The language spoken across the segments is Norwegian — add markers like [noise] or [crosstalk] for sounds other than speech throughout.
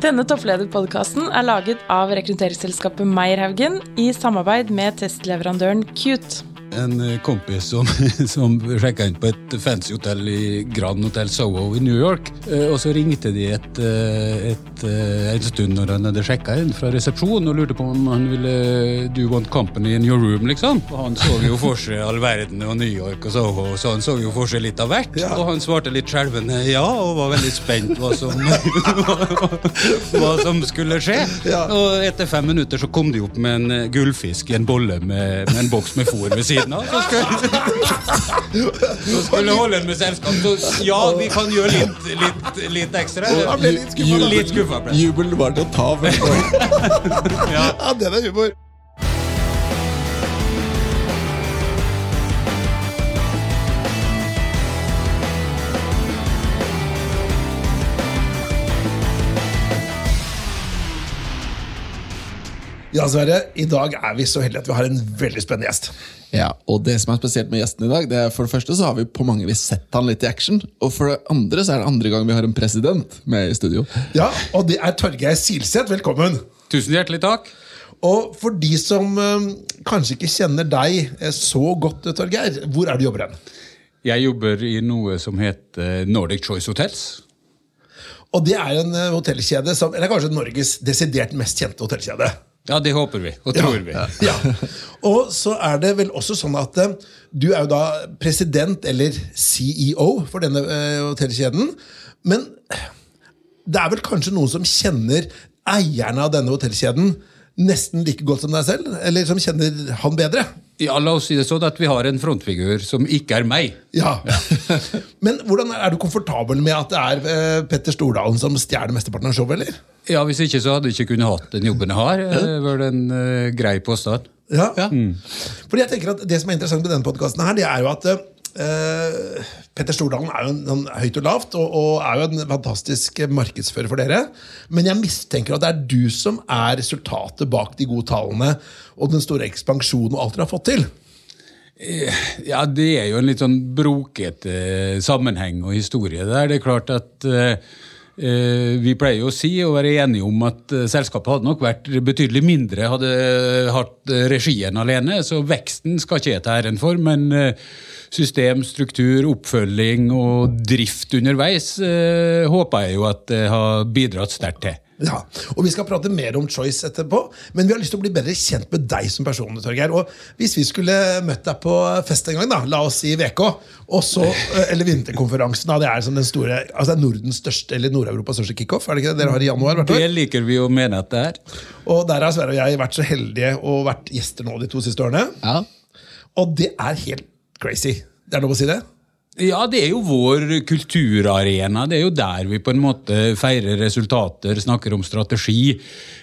Denne topplederpodkasten er laget av rekrutteringsselskapet Meierhaugen i samarbeid med testleverandøren Cute. En eh, kompis som, [laughs] som sjekka inn på et fancy hotell i Grand Hotel Soho i New York. Eh, Og så ringte de et, eh, et, en stund når han hadde sjekka inn fra resepsjonen og lurte på om han ville Do you want company in your room, liksom? Og han så jo for seg all verden og New York og Soho, så han så jo for seg litt av hvert. Og han svarte litt skjelvende ja, og var veldig spent hva som, [laughs] hva som skulle skje. Og etter fem minutter så kom de opp med en gullfisk i en bolle med, med en boks med fôr ved siden av. Så skulle, så skulle holde med selskap. Så ja, vi kan gjøre litt, litt, litt ekstra. Litt skuffa. Jubelen var til å ta. [laughs] Ja. Ja, den er humor. Ja, Sverre. I dag er vi så heldige at vi har en veldig spennende gjest. Ja, og det som er spesielt med gjesten i dag, det er for det første så har vi på mange vis sett han litt i action. Og for det andre så er det andre gang vi har en president med i studio. Ja, Og det er Torgeir Silseth. Velkommen. Tusen hjertelig takk. Og for de som eh, kanskje ikke kjenner deg eh, så godt, Torgeir, hvor er du jobber hen? Jeg jobber i noe som heter Nordic Choice Hotels. Og det er en eh, hotellkjede som Eller kanskje Norges desidert mest kjente hotellkjede. Ja, det håper vi, og tror vi. Ja. Og så er det vel også sånn at eh, du er jo da president, eller CEO, for denne eh, hotellkjeden. Men det er vel kanskje noen som kjenner eierne av denne hotellkjeden nesten like godt som deg selv? Eller som kjenner han bedre? Ja, la oss si det sånn at vi har en frontfigur som ikke er meg. Ja. [laughs] Men hvordan er du komfortabel med at det er eh, Petter Stordalen som stjeler mesteparten av showet, eller? Ja, Hvis ikke så hadde jeg ikke kunnet hatt den jobben jeg har. Det var en eh, grei påstand. Ja. ja. Fordi jeg tenker at Det som er interessant med denne podkasten, er jo at eh, Petter Stordalen er jo en, sånn høyt og lavt, og, og er jo en fantastisk markedsfører for dere. Men jeg mistenker at det er du som er resultatet bak de gode tallene og den store ekspansjonen og alt dere har fått til. Ja, det er jo en litt sånn brokete eh, sammenheng og historie der. Det er klart at eh, eh, vi pleier jo å si og være enige om at eh, selskapet hadde nok vært betydelig mindre hadde hatt eh, regien alene, så veksten skal ikke jeg ta æren for, men eh, system, struktur, oppfølging og drift underveis eh, håper jeg jo at det har bidratt sterkt til. Ja, og Vi skal prate mer om Choice etterpå, men vi har lyst til å bli bedre kjent med deg som person. Torgeir. Og Hvis vi skulle møtt deg på fest en gang, da, la oss si VK, og så, eller vinterkonferansen, da, det er som den store, altså Nordens største, eller Nord-Europas største kickoff, er det ikke det dere har i januar? hvert år? Det liker vi å mene at det er. Og der har Sverre og jeg vært så heldige og vært gjester nå de to siste årene. Ja, Og det er helt crazy. Det er lov å si det? Ja, det er jo vår kulturarena. Det er jo der vi på en måte feirer resultater, snakker om strategi,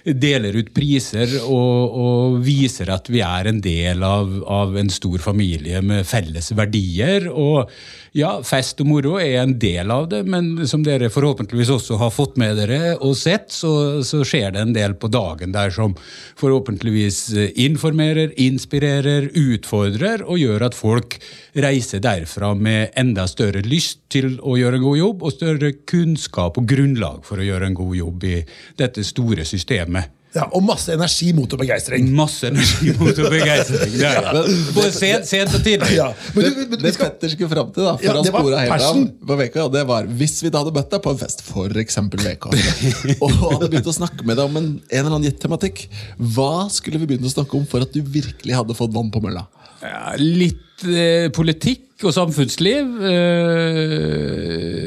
deler ut priser og, og viser at vi er en del av, av en stor familie med felles verdier. Og ja, fest og moro er en del av det, men som dere forhåpentligvis også har fått med dere og sett, så, så skjer det en del på dagen der som forhåpentligvis informerer, inspirerer, utfordrer og gjør at folk reiser derfra med enda større lyst til å gjøre en god jobb, og større kunnskap og grunnlag for å gjøre en god jobb i dette store systemet. Ja, Og masse energi, mot og begeistring. Masse energi mot og begeistring. [laughs] Ja, ja. Både sent, sent og tidlig. Ja, men du, men, Det skal, Petter skulle fram til, da, for Ja, han det var spora helt av på VK, det var hvis vi da hadde møtt deg på en fest, f.eks. VK, [laughs] og hadde begynt å snakke med deg om en, en eller annen gitt tematikk, hva skulle vi begynne å snakke om for at du virkelig hadde fått vann på mølla? Ja, litt eh, politikk og samfunnsliv. Eh,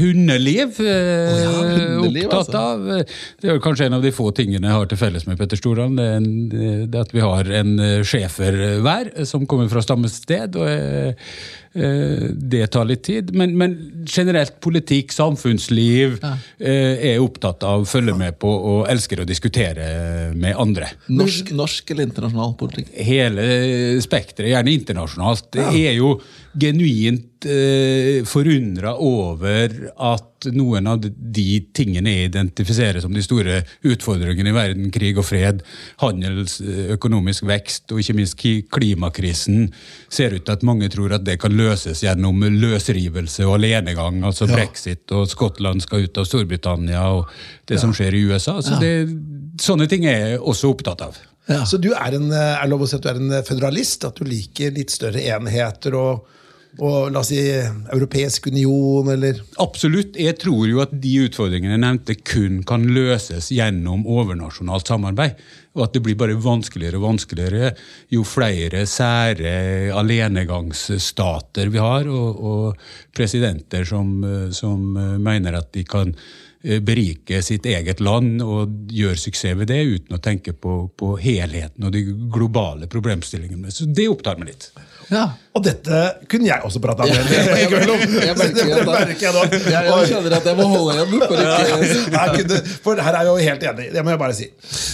hundeliv. Eh, ja, hundeliv, opptatt altså. av. Det er kanskje en av de få tingene jeg har til felles med Petter Stordalen. Det en, det er at vi har en eh, schæfer hver eh, som kommer fra samme sted. og eh, eh, Det tar litt tid. Men, men generelt politikk, samfunnsliv, ja. er opptatt av, følger med på og elsker å diskutere med andre. Norsk, norsk eller internasjonal politikk? hele spekteret, gjerne internasjonalt. Det er jo genuint eh, forundra over at noen av de tingene jeg identifiserer som de store utfordringene i verden, krig og fred, handels, eh, økonomisk vekst og ikke minst klimakrisen, ser ut til at mange tror at det kan løses gjennom løsrivelse og alenegang. Altså brexit, og Skottland skal ut av Storbritannia, og det som skjer i USA. Så det, sånne ting er jeg også opptatt av. Ja. Så du er en, er lov å si at du er en føderalist? At du liker litt større enheter og, og la oss si Europeisk union, eller Absolutt. Jeg tror jo at de utfordringene jeg nevnte, kun kan løses gjennom overnasjonalt samarbeid. Og at det blir bare vanskeligere og vanskeligere jo flere sære alenegangsstater vi har, og, og presidenter som, som mener at de kan eh, berike sitt eget land og gjøre suksess ved det uten å tenke på, på helheten og de globale problemstillingene. Så det opptar meg litt. Ja. Og dette kunne jeg også prata med Jeg deg om. [laughs] Jeg merker jeg jeg, jeg kjenner at jeg må holde igjen. For ikke, Her kunne, for her er jeg jo helt enig. Det må jeg bare si.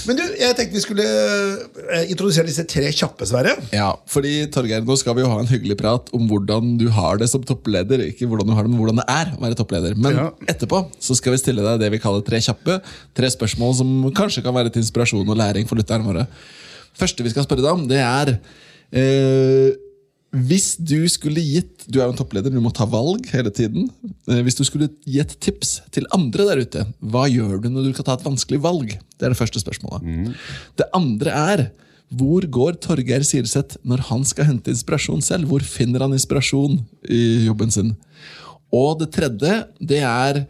Men du, jeg tenkte vi skulle eh, introdusere disse tre kjappe, Sverre. Ja, fordi Torgeir, nå skal vi jo ha en hyggelig prat om hvordan du har det som toppleder. Ikke hvordan du har det, men hvordan det er å være toppleder. Men Ja. etterpå så skal vi stille deg det vi kaller tre kjappe. Tre spørsmål som kanskje kan være til inspirasjon og læring for lytterne våre. Første vi skal spørre deg om, det er eh, Hvis du skulle gitt Du er jo en toppleder, du må ta valg hele tiden. Eh, hvis du skulle gi et tips til andre der ute, hva gjør du når du skal ta et vanskelig valg? Det er det første spørsmålet. Det andre er hvor går Torgeir Sirseth når han skal hente inspirasjon selv? Hvor finner han inspirasjon i jobben sin? Og det tredje, det er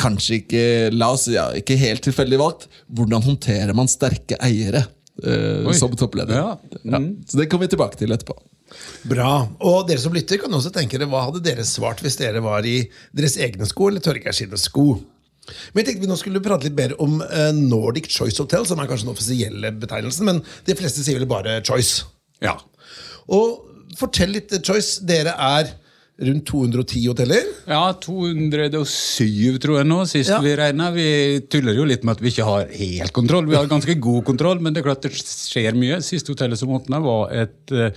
kanskje ikke, la oss, ja, ikke helt tilfeldig valgt. Hvordan håndterer man sterke eiere Uh, som toppleder? Ja. Ja, så det kommer vi tilbake til etterpå. Bra. Og dere som lytter, kan også tenke dere hva hadde dere svart hvis dere var i deres egne sko eller Torgeir sine sko. Men jeg tenkte vi nå skulle prate litt mer om eh, Nordic Choice Hotel, som er kanskje den offisielle betegnelsen, men de fleste sier vel bare Choice. Ja. Og fortell litt, Choice. Dere er rundt 210 hoteller. Ja, 207 tror jeg nå, sist Ja. vi regna. Vi tuller jo litt med at vi ikke har helt kontroll. Vi har ganske god kontroll, men det er klart det skjer mye. Siste hotellet som åpna, var et uh,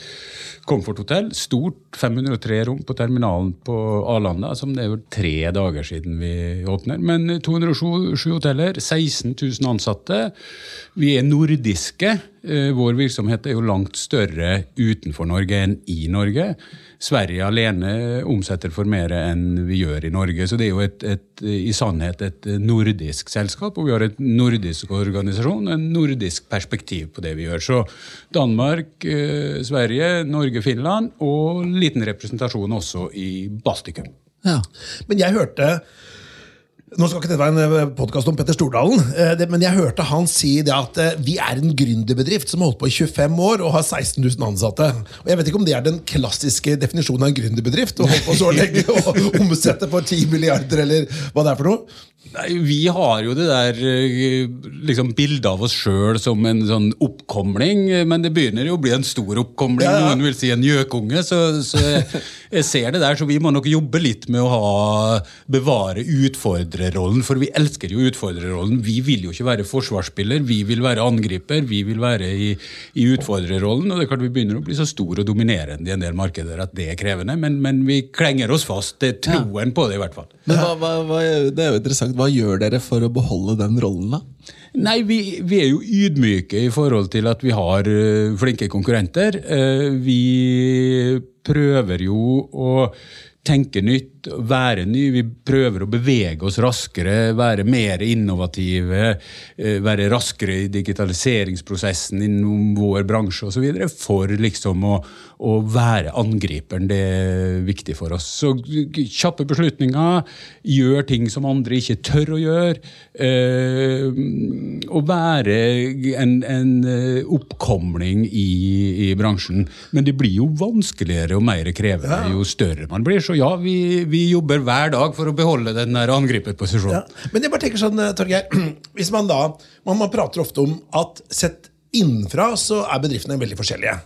komforthotell. Stort, 503 rom på terminalen på Arlanda, som det er jo tre dager siden vi åpner. Men 207 hoteller, 16 000 ansatte. Vi er nordiske. Uh, Vår virksomhet er jo langt større utenfor Norge enn i Norge. Sverige alene omsetter for mer enn vi gjør i Norge. Så det er jo et, et, i sannhet et nordisk selskap, og vi har et nordisk organisasjon, en nordisk perspektiv på det vi gjør. Så Danmark, eh, Sverige, Norge, Finland og liten representasjon også i Baltikum. Ja. Men jeg hørte nå skal ikke dette være en podkast om Petter Stordalen, eh, men jeg hørte han si det at eh, vi er en gründerbedrift som har holdt på i 25 år og har 16 000 ansatte. Og Jeg vet ikke om det er den klassiske definisjonen av en gründerbedrift. Å holde på så lenge og [laughs] omsette for 10 milliarder, eller hva det er for noe. Nei, Vi har jo det der eh, liksom, bildet av oss sjøl som en sånn oppkomling, men det begynner jo å bli en stor oppkomling. Ja, ja. Noen vil si en gjøkunge. Så, så jeg, jeg ser det der, så vi må nok jobbe litt med å ha, bevare utfordrerrollen. For vi elsker jo utfordrerrollen. Vi vil jo ikke være forsvarsspiller, vi vil være angriper. Vi vil være i, i utfordrerrollen. Og det er klart vi begynner å bli så store og dominerende i en del markeder at det er krevende, men, men vi klenger oss fast. Det er troen på det, i hvert fall. Men hva, hva, hva, det er jo interessant. Hva gjør dere for å beholde den rollen, da? Nei, vi, vi er jo ydmyke i forhold til at vi har eh, flinke konkurrenter. Eh, vi prøver jo å tenke nytt, være ny. Vi prøver å bevege oss raskere, være mer innovative, eh, være raskere i digitaliseringsprosessen innom vår bransje osv. For liksom å, å være angriperen. Det er viktig for oss. Så kjappe beslutninger, gjør ting som andre ikke tør å gjøre. Eh, å være en, en eh, oppkomling i, i bransjen. Men det blir jo vanskeligere og mer krevende jo større man blir. Så ja, vi, vi jobber hver dag for å beholde den der angriperposisjonen. Ja. Men jeg bare tenker sånn, eh, Torgeir, [clears throat] hvis man da man, man prater ofte om at sett innenfra så er bedriftene veldig forskjellige.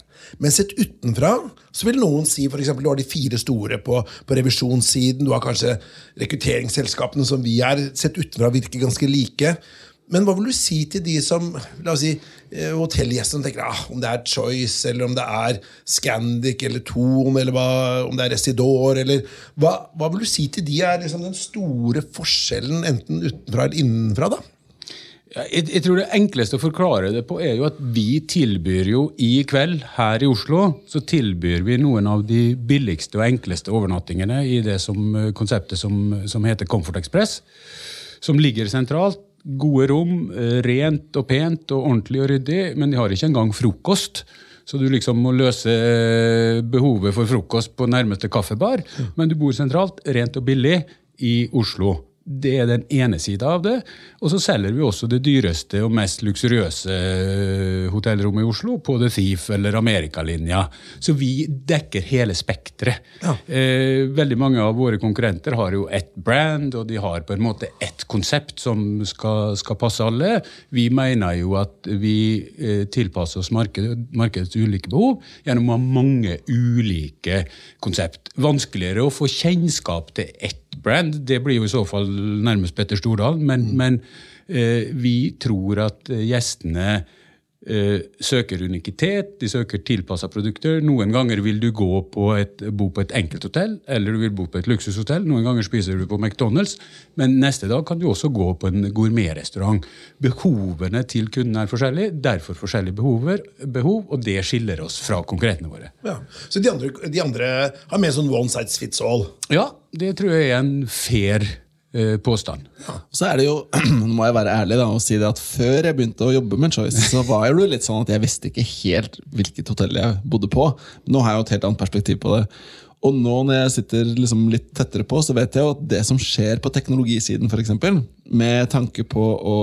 Men sett utenfra så vil noen si eksempel, du har de fire store på, på revisjonssiden. Du har kanskje rekrutteringsselskapene som vi er. Sett utenfra virker ganske like. Men hva vil du si til de som la oss si, hotellgjestene hotellgjester som tenker ah, om det er Choice, eller om det er Scandic eller Thon, eller hva, om det er Residor, eller hva, hva vil du si til de er liksom den store forskjellen, enten utenfra eller innenfra? da? Jeg, jeg tror Det enkleste å forklare det på er jo at vi tilbyr jo i kveld her i Oslo så tilbyr vi noen av de billigste og enkleste overnattingene i det som, eh, konseptet som, som heter Comfort Express. Som ligger sentralt. Gode rom, eh, rent og pent og ordentlig og ryddig, men de har ikke engang frokost. Så du liksom må løse eh, behovet for frokost på nærmeste kaffebar. Men du bor sentralt, rent og billig, i Oslo. Det er den ene sida av det. Og så selger vi også det dyreste og mest luksuriøse eh, hotellrommet i Oslo på The Thief eller Amerikalinja. Så vi dekker hele spekteret. Ja. Eh, veldig mange av våre konkurrenter har jo ett brand, og de har på en måte ett konsept som skal, skal passe alle. Vi mener jo at vi eh, tilpasser oss markedet, markedets ulike behov gjennom å ha mange ulike konsept. Vanskeligere å få kjennskap til ett brand, det blir jo i så fall nærmest Petter Stordalen, men, men eh, vi tror at eh, gjestene søker unikitet, de søker tilpassa produkter. Noen ganger vil du gå på et, bo på et enkelthotell, eller du vil bo på et luksushotell. Noen ganger spiser du på McDonald's, men neste dag kan du også gå på en gourmetrestaurant. Behovene til kundene er forskjellige, derfor forskjellige behover, behov, og det skiller oss fra konkurrentene våre. Ja. Så de andre, de andre har mer sånn one size fits all? Ja, det tror jeg er en fair eh, påstand. Og så er det jo, [clears throat] nå må jeg være ærlig da, og si det at Før jeg begynte å jobbe med Choice, så var det jo litt sånn at jeg visste ikke helt hvilket hotell jeg bodde på. Nå har jeg jo et helt annet perspektiv på det. Og nå når jeg sitter liksom litt tettere på, så vet jeg jo at det som skjer på teknologisiden, for eksempel, med tanke på å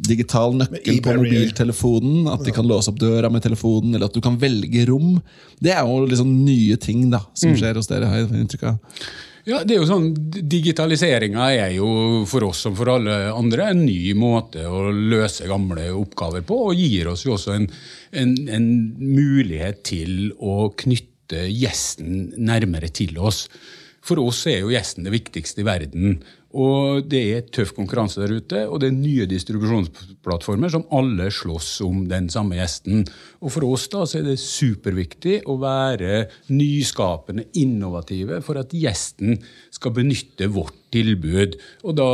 digital nøkkel på mobiltelefonen, at de kan låse opp døra med telefonen, eller at du kan velge rom. Det er jo liksom nye ting da, som skjer hos dere, har jeg inntrykk av. Ja, det er jo sånn, Digitaliseringa er jo for oss som for alle andre en ny måte å løse gamle oppgaver på, og gir oss jo også en, en, en mulighet til å knytte gjesten nærmere til oss. For oss er jo gjesten det viktigste i verden. Og det er tøff konkurranse der ute, og det er nye distribusjonsplattformer som alle slåss om den samme gjesten. Og for oss da så er det superviktig å være nyskapende, innovative, for at gjesten skal benytte vårt tilbud. Og da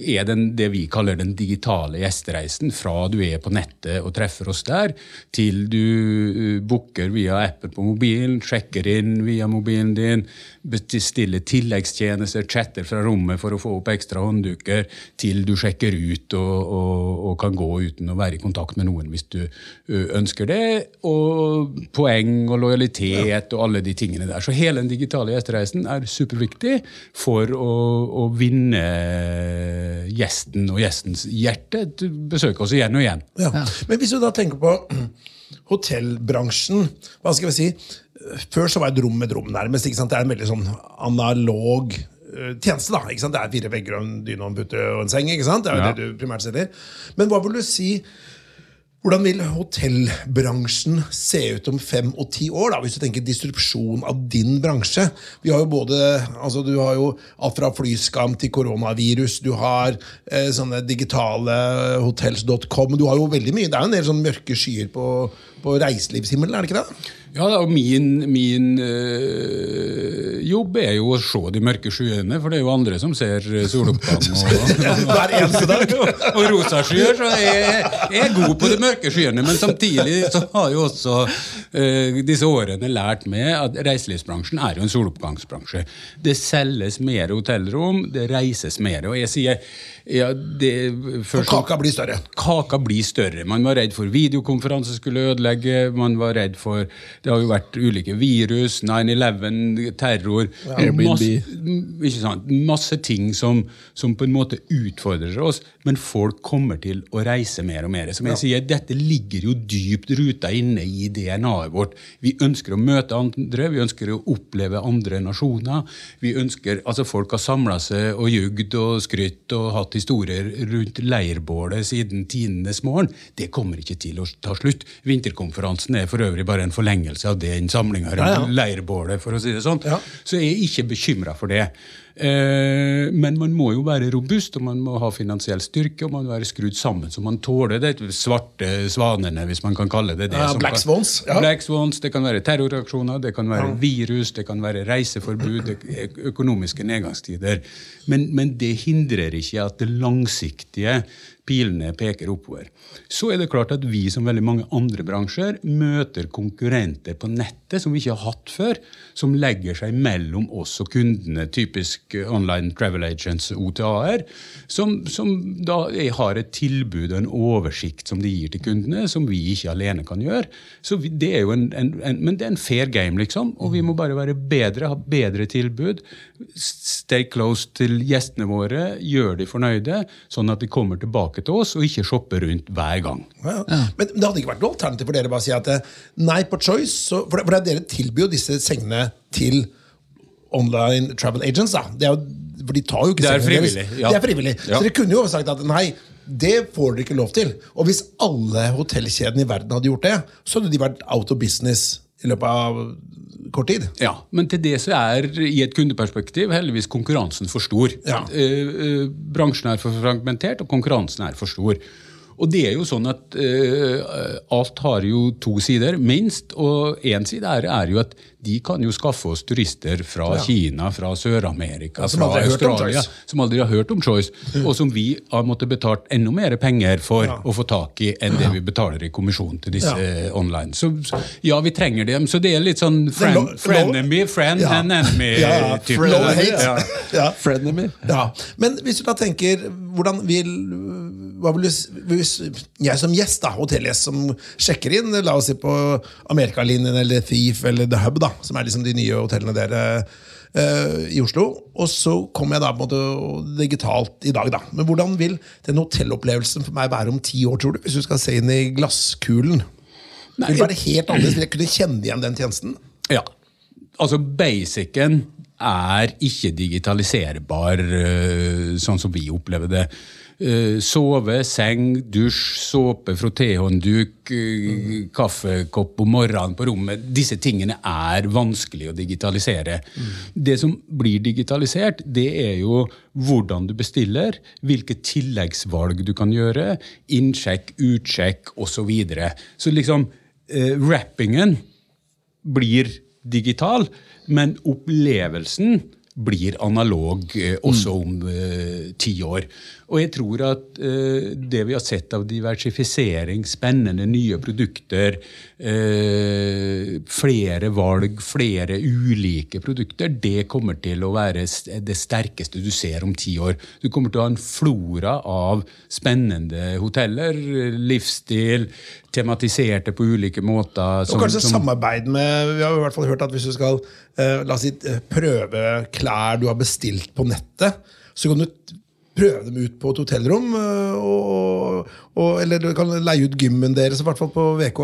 er den det vi kaller den digitale gjestereisen, fra du er på nettet og treffer oss der, til du uh, booker via appen på mobilen, sjekker inn via mobilen din, bestiller tilleggstjenester, chatter fra rommet for å få opp ekstra håndduker, til du sjekker ut og, og, og kan gå uten å være i kontakt med noen hvis du ønsker det. Og poeng og lojalitet og alle de tingene der. Så hele den digitale gjestereisen er superviktig for å, å vinne gjesten og gjestens hjerte. Besøke oss igjen og igjen. Ja. Men hvis du da tenker på hotellbransjen Hva skal vi si? Før så var et rom et rom, nærmest. ikke sant? Det er en veldig sånn analog eh, tjeneste. da, ikke sant? Det er fire vegger og en dyne og en pute og en seng. ikke sant? Det er jo Ja. det du primært selger. Men hva vil du si hvordan vil hotellbransjen se ut om fem og ti år, da, hvis du tenker distrupsjon av din bransje? Vi har jo både, altså Du har jo alt fra flyskam til koronavirus. Du har eh, sånne digitale hotels.com. Du har jo veldig mye, Det er jo en del sånn mørke skyer på, på reiselivshimmelen, er det ikke det? Ja, og Min, min øh, jobb er jo å se de mørke skyene, for det er jo andre som ser soloppgang og, [laughs] Hver eneste dag. [laughs] og rosa skyer. Så jeg, jeg er god på de mørke skyene, men samtidig så har jo også øh, disse årene lært meg at reiselivsbransjen er jo en soloppgangsbransje. Det selges mer hotellrom, det reises mer. Og jeg sier ja, det, Og først- kaka blir større. kaka blir større. Man var redd for videokonferanse skulle ødelegge. Man var redd for Det har jo vært ulike virus, 9-11, terror. Masse, mm, ikke sant? Masse ting som, som på en måte utfordrer oss. Men folk kommer til å reise mer og mer. Som jeg sier, Dette ligger jo dypt ruta inne i DNA-et vårt. Vi ønsker å møte andre, vi ønsker å oppleve andre nasjoner. vi ønsker, altså Folk har samla seg og jugd og skrytt og hatt historier rundt leirbålet siden tidenes morgen. Det kommer ikke til å ta slutt. Vinterkonferansen er for øvrig bare en forlengelse av den samlinga Ja, ja. leirbålet, for å si det sånn. Ja. Så jeg er ikke bekymra for det. Eh, men man må jo være robust, og man må ha finansiell styrke, og man må være skrudd sammen så man tåler det svarte svanene, hvis man kan kalle det det. Ja, som Black Swans, ja. Black Swans, Det kan være terroraksjoner, det kan være virus, det kan være reiseforbud, økonomiske nedgangstider. Men, men det hindrer ikke at det langsiktige pilene peker oppover. Så er det klart at vi, som veldig mange andre bransjer, møter konkurrenter på nettet som vi ikke har hatt før, som legger seg mellom oss og kundene, typisk online travel agents, OTA-er, som, som da har et tilbud og en oversikt som de gir til kundene, som vi ikke alene kan gjøre. Så vi, det er jo en, en, en, men det er en fair game, liksom, og vi må bare være bedre, ha bedre tilbud. Stay close til gjestene våre, gjør de fornøyde, sånn at de kommer tilbake til oss og ikke shoppe rundt hver gang. Ja, ja. Men det hadde ikke vært noe alternativ for dere bare å si at eh, nei, på Choice så, For, det- for det er dere tilbyr jo disse sengene til online travel agents. da det er jo, For de tar jo ikke Det er frivillig, ja. Det er frivillig. Ja. Så dere kunne jo sagt at nei, det får dere ikke lov til. Og hvis alle hotellkjedene i verden hadde gjort det, så hadde de vært out of business i løpet av kort tid. Ja, Men til det så er i et kundeperspektiv heldigvis konkurransen for stor. Ja. Eh, eh, bransjen er for fragmentert, og konkurransen er for stor. Og det er jo sånn at eh, alt har jo to sider, minst. Og én side er, er jo at de kan jo skaffe oss turister fra Kina, fra Sør-Amerika, Ja, som fra Australia, Choice. som aldri har hørt om Choice, og som vi har måttet betalt enda mer penger for Ja. å få tak i enn det vi betaler i kommisjon til disse Ja. online. Så ja, vi trenger dem. Så det er litt sånn friend, frenemy, friend Ja. and enemy [laughs] type. ja. Ja. Ja. Frenemy. Ja, Men hvis du da tenker hvordan vil, hva vil hvis Jeg som gjest, da, hotellgjest som sjekker inn, la oss si på Amerikalinjen eller Thief eller The Hub, da, som er liksom de nye hotellene dere uh, i Oslo. Og så kommer jeg da på en måte digitalt i dag, da. Men hvordan vil den hotellopplevelsen for meg være om ti år, tror du? Hvis du skal se inn i glasskulen? Nei, vil det være helt annerledes? Vil jeg kunne kjenne igjen den tjenesten? Ja. Altså, basicen er ikke digitaliserbar eh, sånn som vi opplever det. Eh, sove, seng, dusj, såpe, frottéhåndduk, eh, kaffekopp om morgenen på rommet. Disse tingene er vanskelig å digitalisere. Det som blir digitalisert, det er jo hvordan du bestiller, hvilke tilleggsvalg du kan gjøre, innsjekk, utsjekk osv. Så, videre. så liksom, eh, rappingen blir digital, men opplevelsen blir analog eh, også om eh, ti år. Og jeg tror at eh, det vi har sett av diversifisering, spennende nye produkter, eh, flere valg, flere ulike produkter, det kommer til å være det sterkeste du ser om ti år. Du kommer til å ha en flora av spennende hoteller, livsstil, tematiserte på ulike måter. Og kanskje samarbeid med Vi har i hvert fall hørt at hvis du skal eh, la oss si, eh, prøve klær du har bestilt på nettet, så kan du prøve dem ut på et hotellrom. eh, Og, og, eller du kan leie ut gymmen deres. I hvert fall på VK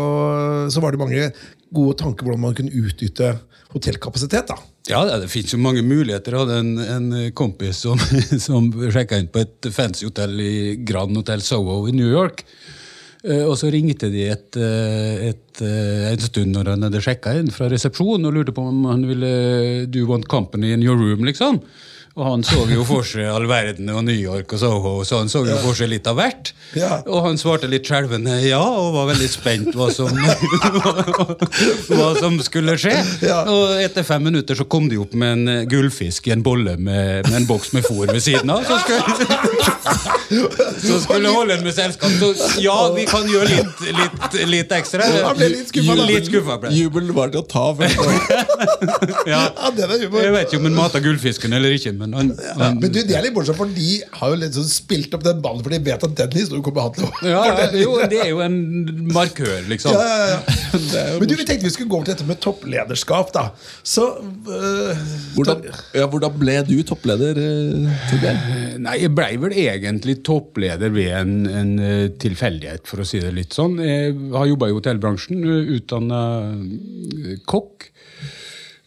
så var det mange gode tanker hvordan man kunne utnytte hotellkapasitet. da. Ja, det, det finnes jo mange muligheter. Jeg hadde en, en kompis som, [laughs] som sjekka inn på et fancy hotell i Grand Hotel Soho i New York. Eh, Og så ringte de et, eh, et, eh, en stund når han hadde sjekka inn fra resepsjonen og lurte på om han ville Do want company in your room, liksom. Og han så jo for seg all verden og New York og Soho, så han så jo for seg litt av hvert. Ja. Og han svarte litt skjelvende ja, og var veldig spent hva som, [laughs] hva som skulle skje. Ja. Og etter fem minutter så kom de opp med en eh, gullfisk i en bolle med, med en boks med fôr ved siden av. Så skulle, så skulle holde en med selskap. Så ja, vi kan gjøre litt, litt, litt ekstra. Han ble litt skuffa. Litt skuffa ble var til å ta. [laughs] Ja. Det. Jeg vet ikke om han mata gullfisken eller ikke, men han, Ja, han men du, Det er litt morsomt, for de har jo sånn spilt opp den ballen, for de vet at den historien kommer han til å ja, ja, fortelle. jo, det er jo en markør, liksom. Ja, ja, ja. [laughs] Men du, vi tenkte vi skulle gå over til dette med topplederskap. da Så øh, hvordan, ja, hvordan ble du toppleder, eh, Torbjørn? Nei, jeg blei vel egentlig toppleder ved en, en eh, tilfeldighet, for å si det litt sånn. Jeg har jobba i hotellbransjen, utdanna kokk.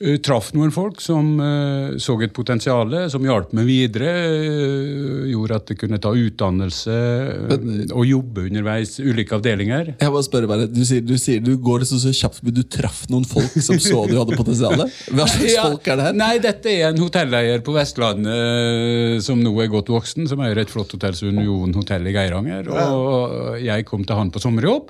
Eh, traff noen folk som eh, så et potensial, som hjalp meg videre. eh, gjorde at jeg kunne ta utdannelse men, og jobbe underveis ulike avdelinger. Jeg bare spør bare, Du sier du, sier, du går liksom så kjapt, men du traff noen folk som så du hadde potensial? Hva slags [laughs] Ja, folk er det her? Nei, dette er en hotelleier på Vestlandet som nå er godt voksen, som eier et flott hotell som Union hotell i Geiranger. Og jeg kom til han på sommerjobb,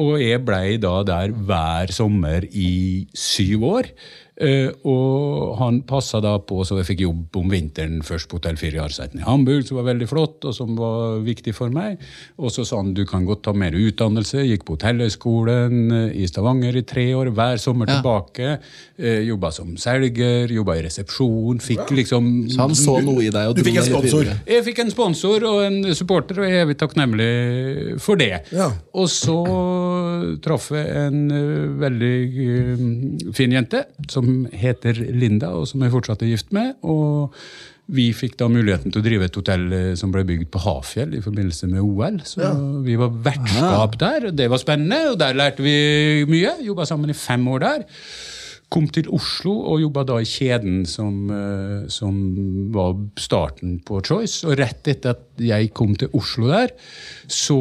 og jeg blei da der hver sommer i syv år. Eh, og han passa da på, så jeg fikk jobb om vinteren først på Hotell 4 i Arseiten i Hamburg, som var veldig flott, og som var viktig for meg. Og så sa han du kan godt ta mer utdannelse. Gikk på Hotellhøgskolen eh, i Stavanger i tre år, hver sommer Ja. tilbake. Eh, jobba som selger, jobba i resepsjon. Fikk liksom Så han så noe i deg? Og Du fikk en sponsor. jeg fikk en sponsor og en supporter, og jeg er evig takknemlig for det. Ja. Og så traff jeg en veldig fin jente som heter Linda, og som jeg fortsatt er gift med. og vi fikk da muligheten til å drive et hotell eh, som ble bygd på Hafjell i forbindelse med OL. Så vi var vertskap der, og det var spennende. Og der lærte vi mye. Jobba sammen i fem år der. Kom til Oslo og jobba da i kjeden som, eh, som var starten på Choice. Og rett etter at jeg kom til Oslo der, så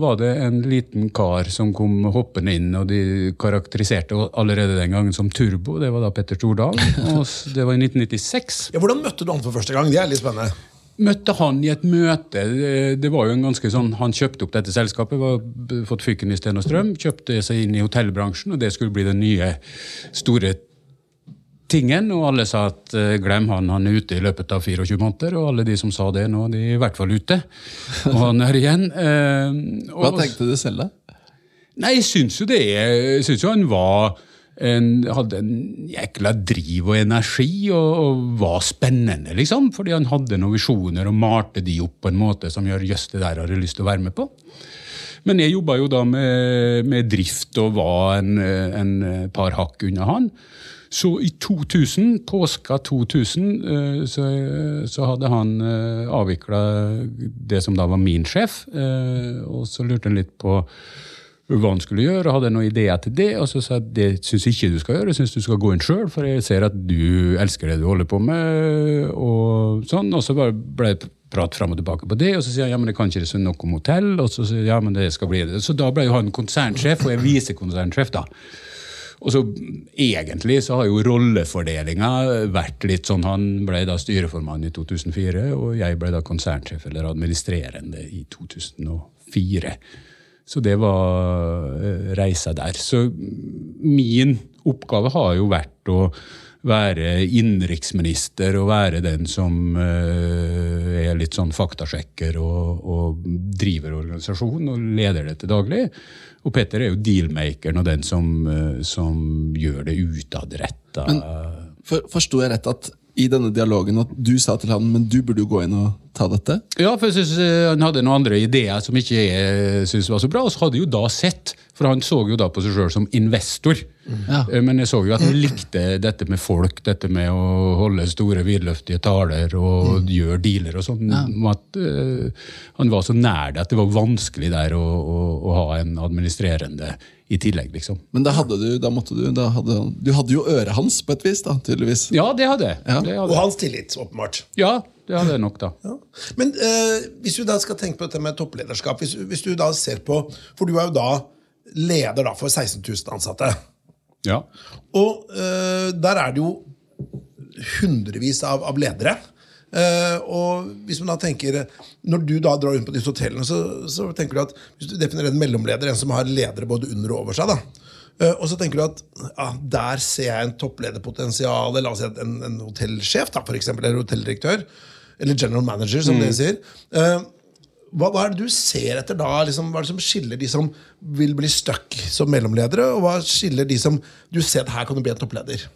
var det en liten kar som kom hoppende inn, og de karakteriserte allerede den gangen som Turbo. Det var da Petter Stordalen. [laughs] Og det var i 1996 Ja, hvordan møtte du han for første gang? Det er litt spennende. Møtte han i et møte. Det- var jo en ganske sånn, Han kjøpte opp dette selskapet, var fått fyken i sten og strøm, kjøpte seg inn i hotellbransjen, og det skulle bli den nye store tingen. Og alle sa at eh, glem han, han er ute i løpet av 24 måneder. Og alle de som sa det nå, de er i hvert fall ute. Og han er igjen. eh, Hva tenkte du selv, da? Nei, jeg syns jo det. Jeg syns jo han var en, hadde en jækla driv og energi, og, og var spennende, liksom. Fordi han hadde noen visjoner og malte de opp på en måte som gjør jøss, det der har jeg lyst til å være med på. Men jeg jobba jo da med, med drift og var en, en par hakk unna han. Så i 2000, påska 2000, eh, så, så hadde han avvikla det som da var min sjef. eh, Og så lurte han litt på hva han skulle gjøre, hadde noen ideer til det. Og så sa jeg det syns ikke du skal gjøre, jeg syns du skal gå inn sjøl, for jeg ser at du elsker det du holder på med. Og sånn, og så ble det prat fram og tilbake på det, og så sier han ja, men det kan ikke det noe om hotell, og så sier jeg ja, men det skal bli det. Så da ble jo han konsernsjef, og jeg visekonsernsjef, da. Og så Egentlig så har jo rollefordelinga vært litt sånn Han ble da styreformann i 2004, og jeg ble da konsernsjef eller administrerende i 2004. Så det var eh, reisa der. Så min oppgave har jo vært å være innenriksminister og være den som eh, er litt sånn faktasjekker og, og driver organisasjonen og leder det til daglig. Og Petter er jo dealmakeren og den som, eh, som gjør det utadretta. For, Forsto jeg rett at i denne dialogen at du sa til han men du burde jo gå inn og ta dette? Ja, for jeg synes eh, han hadde noen andre ideer som ikke jeg syntes var så bra. Og så hadde jeg jo da sett, for han så jo da på seg sjøl som investor. Ja. Eh, Men jeg så jo at han likte dette med folk, dette med å holde store, vidløftige taler og gjøre dealer og sånn. Ja. At uh, han var så nær det at det var vanskelig der å, å, å ha en administrerende i tillegg, liksom. Men da hadde du da måtte du, da hadde, du hadde jo øret hans på et vis, da, tydeligvis. Ja, det hadde jeg. Ja. Det Og hans tillit, åpenbart. Ja, det hadde jeg nok, da. Ja. Men eh, hvis du da skal tenke på dette med topplederskap hvis, hvis du da ser på, For du er jo da leder da for 16 000 ansatte. Ja. Og eh, der er det jo hundrevis av, av ledere. Eh, og hvis man da tenker Når du da drar rundt på disse hotellene, så, så tenker du at hvis du definerer en mellomleder, en som har ledere både under og over seg, da, uh, og så tenker du at ja, der ser jeg en topplederpotensial. La oss si en, en hotellsjef, da, for eksempel, eller hotelldirektør. Eller general manager, som dere sier. Uh, hva, hva er det du ser etter da? Liksom, hva er det som skiller de som vil bli stuck som mellomledere, og hva skiller de som du ser at her kan du bli en toppleder?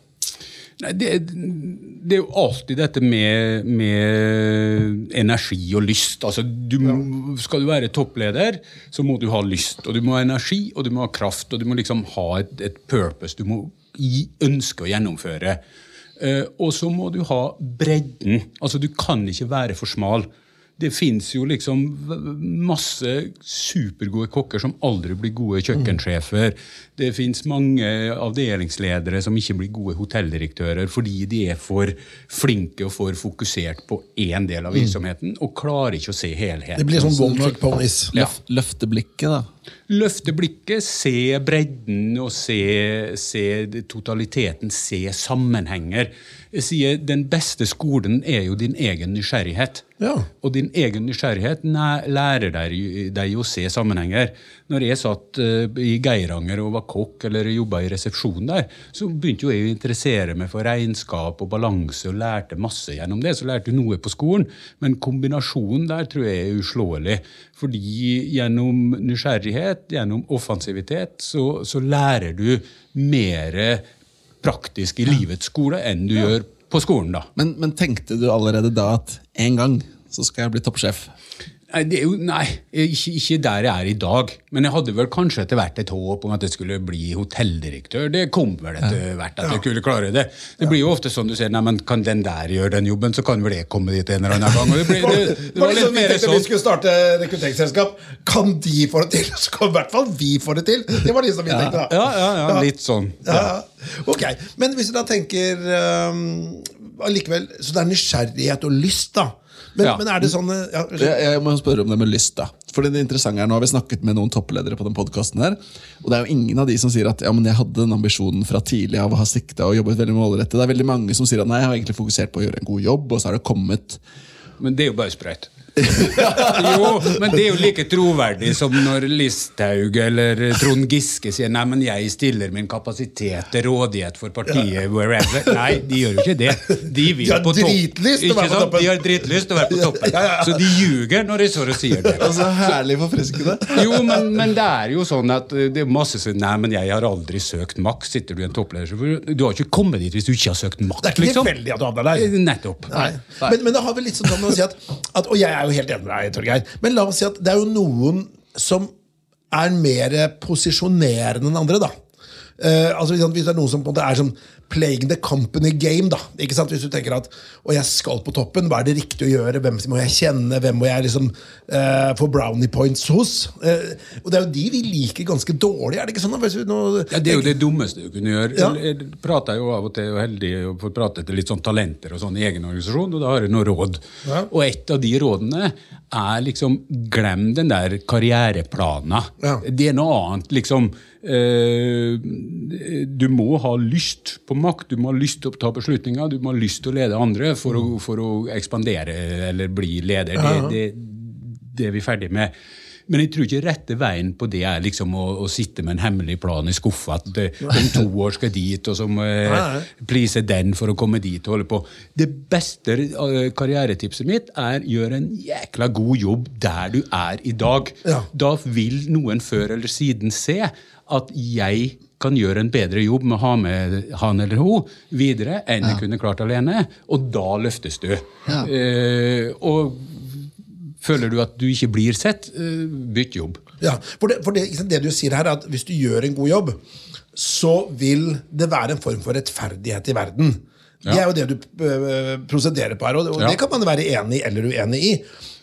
Nei, det, det er jo alltid dette med, med energi og lyst. Altså, du, må- Skal du være toppleder, så må du ha lyst. Og du må ha energi, og du må ha kraft, og du må liksom ha et, et purpose. Du må gi, ønske å gjennomføre. Uh, og så må du ha bredden. Altså, du kan ikke være for smal. Det fins jo liksom masse supergode kokker som aldri blir gode kjøkkensjefer. Det fins mange avdelingsledere som ikke blir gode hotelldirektører fordi de er for flinke og for fokusert på én del av virksomheten og klarer ikke å se helheten. Det blir sånn one trick ponies. Ja. Løf, løfte blikket, da. Løfte blikket, se bredden og se, se totaliteten, se sammenhenger. Jeg sier Den beste skolen er jo din egen nysgjerrighet. Ja. Og din egen nysgjerrighet lærer deg, deg å se sammenhenger. Når jeg satt eh, i Geiranger og var kokk eller jobba i resepsjonen der, så begynte jo jeg å interessere meg for regnskap og balanse og lærte masse gjennom det. Så lærte jeg noe på skolen, men kombinasjonen der tror jeg er uslåelig. Fordi gjennom nysgjerrighet, gjennom offensivitet, så, så lærer du mer praktisk i livets skole enn du gjør på skolen, da. Men, men tenkte du allerede da at en gang så skal jeg bli toppsjef? Nei, det jo, nei ikke, ikke der jeg er i dag. Men jeg hadde vel kanskje etter hvert et håp om at jeg skulle bli hotelldirektør. Det kom vel etter hvert at jeg kunne klare det. Det blir jo ofte sånn du sier nei, men kan den der gjøre den jobben, så kan vel jeg komme dit en eller annen gang. Og det, blir, det, det var litt litt sånn vi mer tenkte vi sånn. skulle starte rekrutteringsselskap. Kan de få det til, [laughs] så kan i hvert fall vi få det til! Det var liksom vi tenkte, da. Ja, ja, ja, litt sånn. Ja, ja. Ok, Men hvis du da tenker um, allikevel, Så det er nysgjerrighet og lyst, da. Men, Ja. men er det sånn uh, ja, Jeg, jeg må spørre om det med lyst. da Fordi det interessante er Nå har vi snakket med noen toppledere på den podcasten her Og det er jo ingen av de som sier at ja, men jeg hadde den ambisjonen fra tidlig av å ha sikta og jobbet veldig målrettet. Det er veldig mange som sier at nei, jeg har egentlig fokusert på å gjøre en god jobb, og så har det kommet Men det er jo bare sprøyt. Jo, men det er jo like troverdig som når Listhaug eller Trond Giske sier nei, men jeg stiller min kapasitet til rådighet for partiet. wherever. Nei, de gjør jo ikke det. De vil De på topp. toppen. De har dritlyst til å være på toppen. Så de ljuger når de står og sier det. Altså, Herlig forfriskende. Jo, men, men det er jo sånn at det er masse som Nei, men jeg har aldri søkt makt. Sitter du i en toppleder Du har ikke kommet dit hvis du ikke har søkt maks. Det er ikke liksom. tilfeldig at du havner der. Nettopp. Nei. Men, men det har vel litt sånn å si at, at Og jeg er jo helt enig med deg, Torgeir. Men la oss si at det er jo noen som er mer posisjonerende enn andre, da. Uh, altså hvis det er noen som på en måte er sånn playing the company game, da. Ikke sant? Hvis du tenker at og jeg skal på toppen, hva er det riktig å gjøre? Hvem må jeg kjenne? Hvem må jeg liksom uh, få brownie points hos? Uh, og det er jo de vi liker ganske dårlig, er det ikke sånn? Nå, Ja, Det er jo det dummeste du kunne gjøre. Ja. Jeg prater jo av og til og heldig og får prate til litt sånn talenter og sånn i egen organisasjon, og da har jeg noen råd. Ja. Og et av de rådene er liksom glem den der karriereplana. Ja. Det er noe annet, liksom. Eh, du må ha lyst på makt, du må ha lyst til å ta beslutninger, du må ha lyst til å lede andre for å, for å ekspandere eller bli leder. Det, det, det er vi ferdig med. Men jeg tror ikke rette veien på det er liksom å, å sitte med en hemmelig plan i skuffa. At det, [laughs] om to år skal dit, og så må please den for å komme dit. og holde på. Det beste eh, karrieretipset mitt er gjør en jækla god jobb der du er i dag. Ja. Da vil noen før eller siden se at jeg kan gjøre en bedre jobb med å ha med han eller hun videre enn jeg kunne klart alene. Og da løftes du. Ja. Eh, og føler du at du ikke blir sett, eh, bytt jobb. Ja, for, det, for det, det du sier her, er at hvis du gjør en god jobb, så vil det være en form for rettferdighet i verden. Det er jo det du øh, prosederer på her, og, det kan man være enig eller uenig i.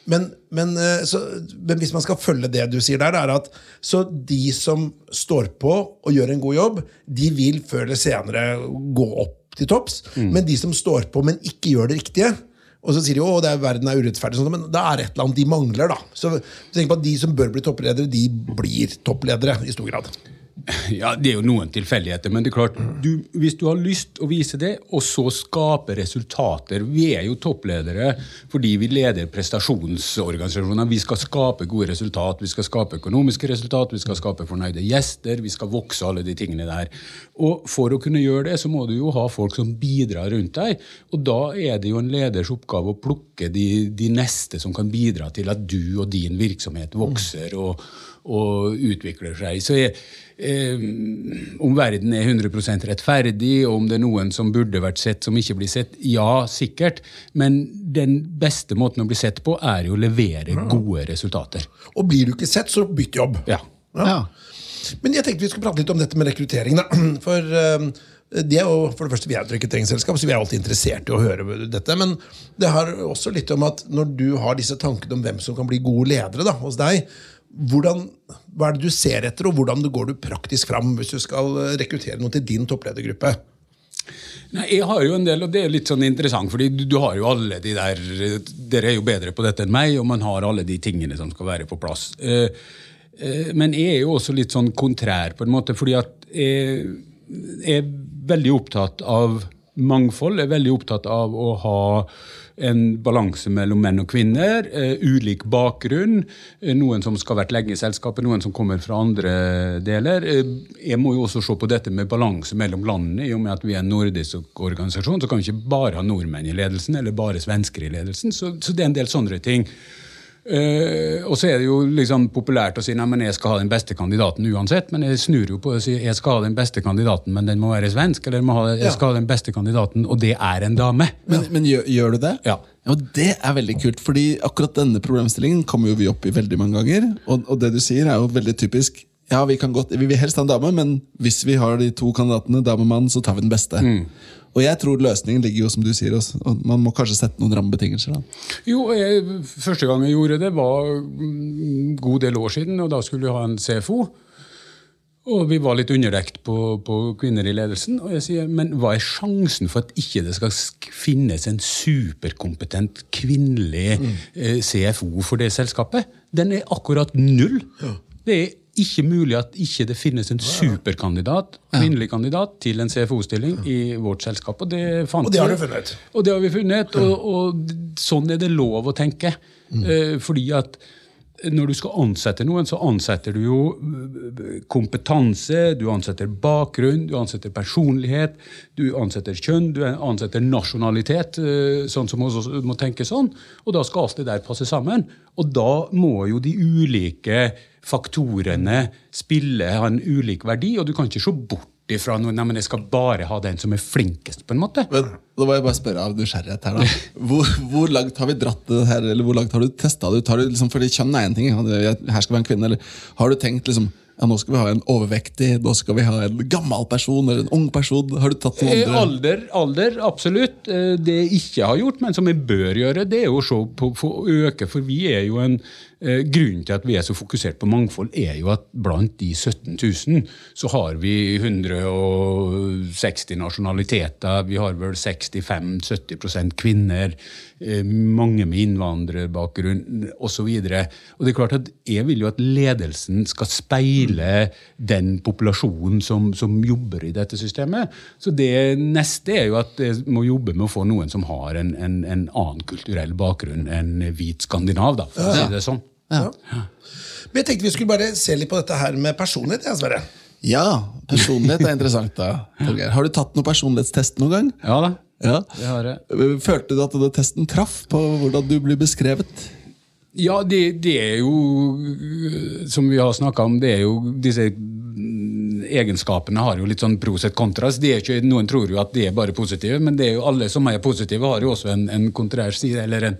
Men, men, øh, så, men hvis man skal følge det du sier der, det er at så de som står på og gjør en god jobb, de vil før eller senere gå opp til topps. Men de som står på, men ikke gjør det riktige, og så sier de at verden er urettferdig, sånn, men det er et eller annet de mangler. da. Så tenk på at De som bør bli toppledere, de blir toppledere i stor grad. [laughs] Ja, Det er jo noen tilfeldigheter, men det er klart, du, hvis du har lyst å vise det, og så skape resultater Vi er jo toppledere fordi vi leder prestasjonsorganisasjoner. Vi skal skape gode resultat, vi skal skape økonomiske resultat, vi skal skape fornøyde gjester, vi skal vokse alle de tingene der. Og For å kunne gjøre det, så må du jo ha folk som bidrar rundt deg. Og da er det jo en leders oppgave å plukke de, de neste som kan bidra til at du og din virksomhet vokser og, og utvikler seg. Så jeg, eh, om verden er 100 rettferdig, og om det er noen som burde vært sett, som ikke blir sett, ja, sikkert. Men den beste måten å bli sett på, er jo å levere gode resultater. Og blir du ikke sett, så bytt jobb. Ja. Ja. Men jeg tenkte vi skulle prate litt om dette med rekruttering. Da. [clears throat] For, eh, det er jo, for det første, Vi er et rekrutteringsselskap, så vi er alltid interessert i å høre dette. Men det har også litt om at når du har disse tankene om hvem som kan bli gode ledere da, hos deg, hvordan, hva er det du ser etter, og hvordan går du praktisk fram hvis du skal rekruttere noe til din toppledergruppe? Nei, jeg har jo en del, og det er litt sånn interessant, fordi du, du har jo alle de der Dere er jo bedre på dette enn meg, og man har alle de tingene som skal være på plass. Eh, eh, men jeg er jo også litt sånn kontrær, på en måte, fordi at jeg er veldig opptatt av mangfold. Jeg er veldig opptatt av å ha en balanse mellom menn og kvinner. Uh, ulik bakgrunn. Uh, noen som skal ha vært lenge i selskapet, noen som kommer fra andre deler. Uh, jeg må jo også se på dette med balanse mellom landene. I og med at vi er en nordisk organisasjon, så kan vi ikke bare ha nordmenn i ledelsen eller bare svensker i ledelsen. Så, så det er en del sånne ting. Uh, og så er det jo liksom populært å si nei, men jeg skal ha den beste kandidaten uansett. Men jeg snur jo på det og sier jeg skal ha den beste kandidaten, men den må være svensk. Eller ha, jeg skal ha den beste kandidaten, og det er en dame. Men, men gjør, gjør, du det? Ja. ja det er veldig kult, fordi akkurat denne problemstillingen kommer jo vi opp i veldig mange ganger. Og, og det du sier, er jo veldig typisk. Ja, vi, kan godt, vi vil helst ha en dame, men hvis vi har de to kandidatene, dame og mann, så tar vi den beste. Mm. Og jeg tror løsningen ligger jo som du sier, også. man må kanskje sette noen rammebetingelser. da. Jo, jeg, Første gang jeg gjorde det, var en god del år siden, og da skulle vi ha en CFO. Og vi var litt underdekt på, på, kvinner i ledelsen. Og jeg sier, men hva er sjansen for at ikke det skal finnes en superkompetent kvinnelig mm. eh, CFO for det selskapet? Den er akkurat null. Ja. Det er ikke mulig at ikke det finnes en superkandidat kvinnelig kandidat til en CFO-stilling i vårt selskap. Og det, og det har du funnet? Og det har vi funnet, og, og sånn er det lov å tenke. Mm. Eh, fordi at når du skal ansette noen, så ansetter du jo eh, kompetanse, du ansetter bakgrunn, du ansetter personlighet, du ansetter kjønn, du ansetter nasjonalitet, eh, sånn som vi må tenke sånn. Og da skal alt det der passe sammen. Og da må jo de ulike faktorene spille, en ulik verdi, og du kan ikke se bort ifra noe, nei, men jeg skal bare ha den som er flinkest. på en måte. Men, da må jeg bare spørre av nysgjerrighet her da. [laughs] Hvor, hvor, langt har vi dratt det her, eller hvor langt har du testa det ut? Har du, liksom, fordi kjønn er én ting, her skal ha en kvinne. eller Har du tenkt liksom, ja, nå skal vi ha en overvektig, nå skal vi ha en gammel person eller en ung person? Har du tatt noen andre? Alder, alder, absolutt. Eh, det jeg ikke har gjort, men som jeg bør gjøre, det er å se på, for å øke. For vi er jo en Eh, grunnen til at vi er så fokusert på mangfold, er jo at blant de 17 000 så har vi 160 nasjonaliteter. Vi har vel 65-70 kvinner, eh, mange med innvandrerbakgrunn osv. Det er klart at jeg vil jo at ledelsen skal speile den populasjonen som, som jobber i dette systemet. Så det neste er jo at jeg må jobbe med å få noen som har en, en, en annen kulturell bakgrunn enn hvit skandinav. da, for å si det sånn. Ja. Men jeg tenkte vi skulle bare se litt på dette her med personlighet. Ja, Sverre. Ja, personlighet er interessant. da. Har du tatt noen personlighetstest noen gang? Ja da. Ja. Det har jeg. Følte du at denne testen traff på hvordan du blir beskrevet? Ja, det, det er jo Som vi har snakka om, det er jo disse egenskapene har jo litt sånn pros et kontras. Ikke, noen tror jo at de er bare positive, men det er jo alle som er positive, har jo også en, en kontrær side, eller en,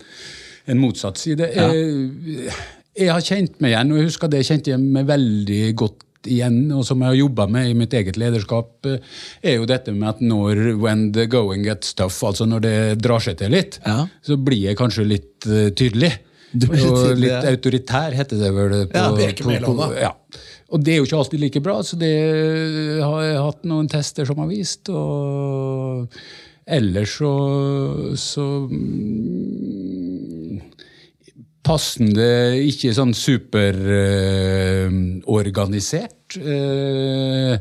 en motsatt side. Ja. Jeg, jeg har kjent meg igjen, og jeg husker det kjente jeg meg veldig godt igjen, og som jeg har jobba med i mitt eget lederskap, eh, er jo dette med at når when the going gets tough, altså når det drar seg til litt, ja. så blir jeg kanskje litt uh, tydelig. Tydelig, og litt ja. autoritær, heter det vel. På, ja, på, på, ja. Og det er jo ikke alltid like bra, så det har jeg hatt noen tester som har vist. og Ellers så, så passende, ikke sånn superorganisert. Uh,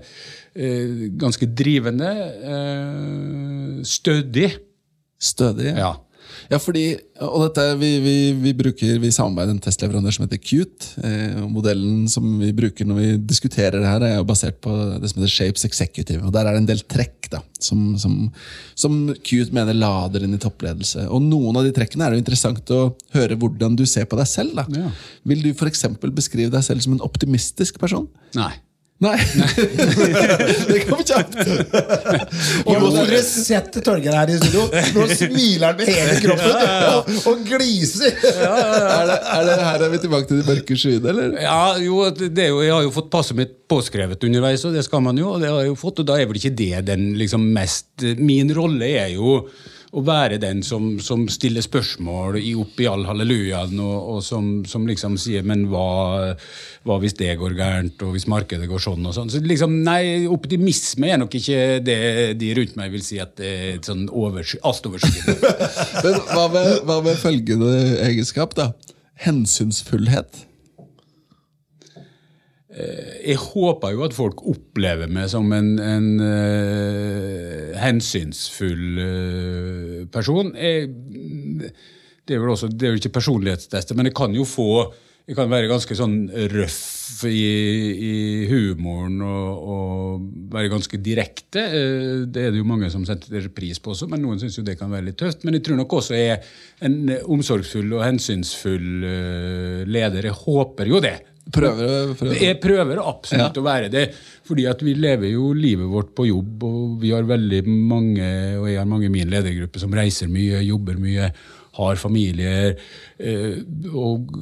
uh, ganske drivende. Uh, stødig. Stødig? Ja. Ja, fordi, og dette, vi, vi, vi, bruker, vi samarbeider en testleverandør som heter Qt. Eh, modellen som vi bruker når vi diskuterer det her, er jo basert på det som heter Shapes Executive. og Der er det en del trekk da, som, som, som Qt mener lader inn i toppledelse. Og Noen av de trekkene er det jo interessant å høre hvordan du ser på deg selv. da. Ja. Vil du f.eks. beskrive deg selv som en optimistisk person? Nei. Nei. [laughs] det kom kjapt. Og nå skulle dere sett Torgeir her i studio. Nå smiler han med hele kroppen og, og gliser. Er det, er det her er vi tilbake til de mørke skyene, eller? Ja, jo, det er jo, Jeg har jo fått passet mitt påskrevet underveis, og det skal man jo. og det har jeg jo fått, og da er vel ikke det den liksom mest Min rolle er jo å være den som, som stiller spørsmål i, opp i all hallelujaen, og, og som, som, liksom sier 'men hva, hva, hvis det går gærent', og hvis markedet går sånn og sånn. Så liksom, nei, optimisme er nok ikke det de rundt meg vil si at det er et sånn altoverskyggende. [laughs] men hva med, hva med følgende egenskap, da? Hensynsfullhet. Jeg håper jo at folk opplever meg som en, en uh, hensynsfull uh, person. Jeg, det, er vel også, det er jo ikke personlighetstester, men jeg kan jo få jeg kan være ganske sånn røff i, i humoren og, og, være ganske direkte. Det er det jo mange som setter pris på også, men noen syns jo det kan være litt tøft. Men jeg tror nok også jeg er en omsorgsfull og hensynsfull leder. Jeg håper jo det. Prøver, prøver. Jeg prøver absolutt ja. å være det. fordi at vi lever jo livet vårt på jobb, og vi har veldig mange, og jeg har mange i min ledergruppe som reiser mye, jobber mye, har familier eh, og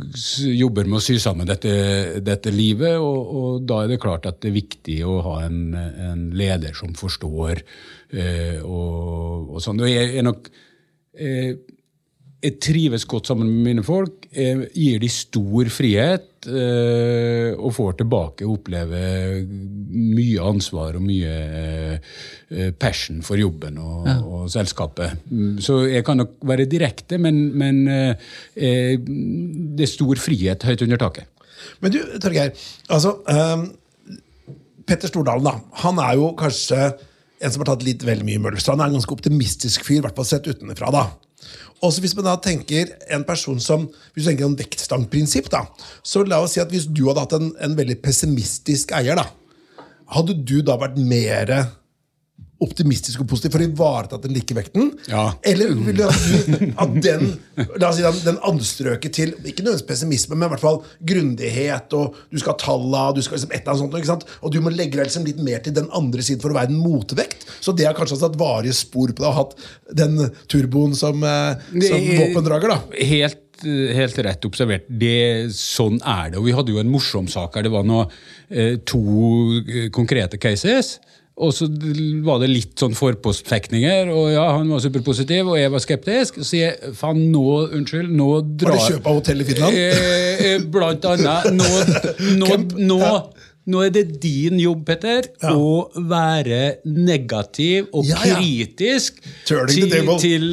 jobber med å sy sammen dette, dette livet. Og, og, da er det klart at det er viktig å ha en, en leder som forstår eh, og, og sånn. Og jeg er nok eh, jeg trives godt sammen med mine folk. Jeg gir de stor frihet eh, og får tilbake og oppleve mye ansvar og mye eh, passion for jobben og, ja. og, selskapet. Så jeg kan nok være direkte, men, men eh, det er stor frihet høyt under taket. Men du, Torgeir. altså, um, Petter Stordalen da, han er jo kanskje en som har tatt litt vel mye Møllerstrand. Han er en ganske optimistisk fyr, i hvert fall sett utenfra. da. Også hvis man da tenker en person som, hvis du tenker en vektstangprinsipp, da, så la oss si at hvis du hadde hatt en, en veldig pessimistisk eier, da, hadde du da vært mer optimistisk og positiv for å ivareta den like vekten? Ja. Eller vil du at den, la oss si, den, den anstrøket til ikke nødvendigvis pessimisme, men i hvert fall grundighet, og du skal ha talla, du skal liksom et eller annet sånt, ikke sant? og du må legge deg liksom litt mer til den andre siden for å være en motvekt? Så det har kanskje satt varige spor på deg, og hatt den turboen som, eh, som våpendrager? da? Helt helt rett observert. Det, sånn er det. Og vi hadde jo en morsom sak her. Det var nå eh, to eh, konkrete cases. Og så var det litt sånn forpostfekninger, og ja, han var superpositiv, og jeg var skeptisk. Så jeg faen, nå, unnskyld, nå drar Var det kjøp av hotell i Finland? Eh, eh, blant annet. Nå, nå, [laughs] nå, nå er det din jobb, Petter, ja. å være negativ og ja, ja. kritisk til, til,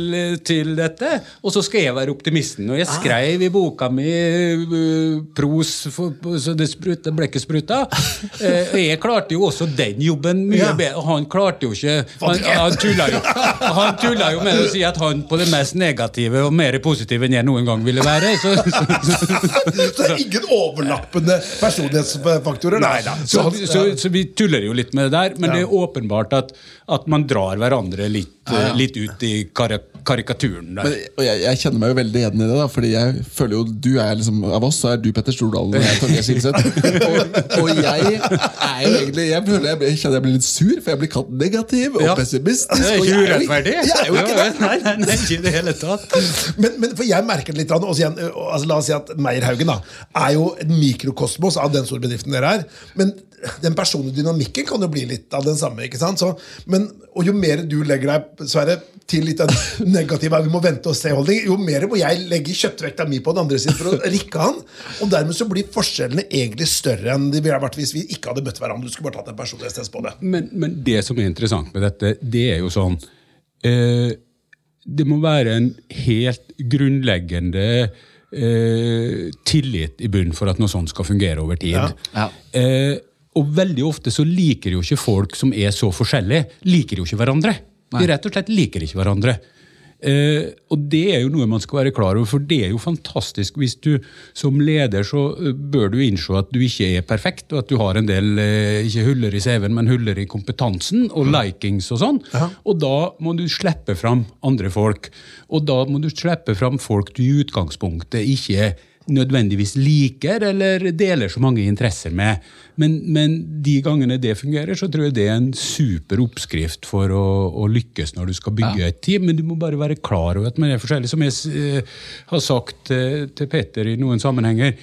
til, dette. Og så skal jeg være optimisten. Og jeg ah. skrev i boka mi uh, pros for, så det sprut, blekket spruta. [laughs] Uh, jeg klarte jo også den jobben mye bedre. Og han klarte jo ikke Han, han tulla jo, [laughs] han tulla jo med å si at han på det mest negative og mer positive enn jeg noen gang ville være. Så, så, [laughs] så, så det er ingen overlappende personlighetsfaktorer? Nei, så, så, så, vi tuller jo litt med det der, men det er åpenbart at, at man drar hverandre litt, litt ut i karak karikaturen der. Men, og jeg, jeg, kjenner meg jo veldig igjen i det, da, fordi jeg føler jo du er liksom, Av oss så er du Petter Stordalen og jeg Torgeir Silseth. [laughs] og, og, jeg er jo egentlig Jeg føler jeg, jeg kjenner jeg blir litt sur, for jeg blir kalt negativ og pessimistisk. Det er ikke urettferdig. Jeg er jo ikke det. Nei, nei, nei, ikke det hele tatt. Men, men for jeg merker det litt, igjen, altså, La oss si at Meierhaugen da, er jo et mikrokosmos av den store bedriften dere er. Men den personlige dynamikken kan jo bli litt av den samme. ikke sant? Så, men, og Jo mer du legger deg Sverre, til litt av [laughs] negativ vi må vente og se-holdning, jo mer må jeg legge kjøttvekta mi på den andre siden for å rikke han. Og dermed så blir forskjellene egentlig større enn de ville vært hvis vi ikke hadde møtt hverandre. Du skulle bare tatt en personlighetstest på det. Men, men, det som er interessant med dette, det er jo sånn eh, Det må være en helt grunnleggende eh, tillit i bunnen for at noe sånt skal fungere over tid. Ja. Ja. Eh, og veldig ofte så liker jo ikke folk som er så forskjellige, liker jo ikke hverandre. De rett og slett liker ikke hverandre. Eh, og det er jo noe man skal være klar over, for det er jo fantastisk. Hvis du som leder så eh, bør du innse at du ikke er perfekt, og at du har en del eh, ikke huller i CV-en, men huller i kompetansen og mm. likings og sånn. Ja. Og da må du slippe fram andre folk. Og da må du slippe fram folk du i utgangspunktet ikke nødvendigvis liker eller deler så mange interesser med. Men, men de gangene det fungerer, så tror jeg det er en super oppskrift for å, å lykkes når du skal bygge et team. Men du må bare være klar over at man er forskjellig. Som jeg eh, har sagt eh, til Peter i noen sammenhenger.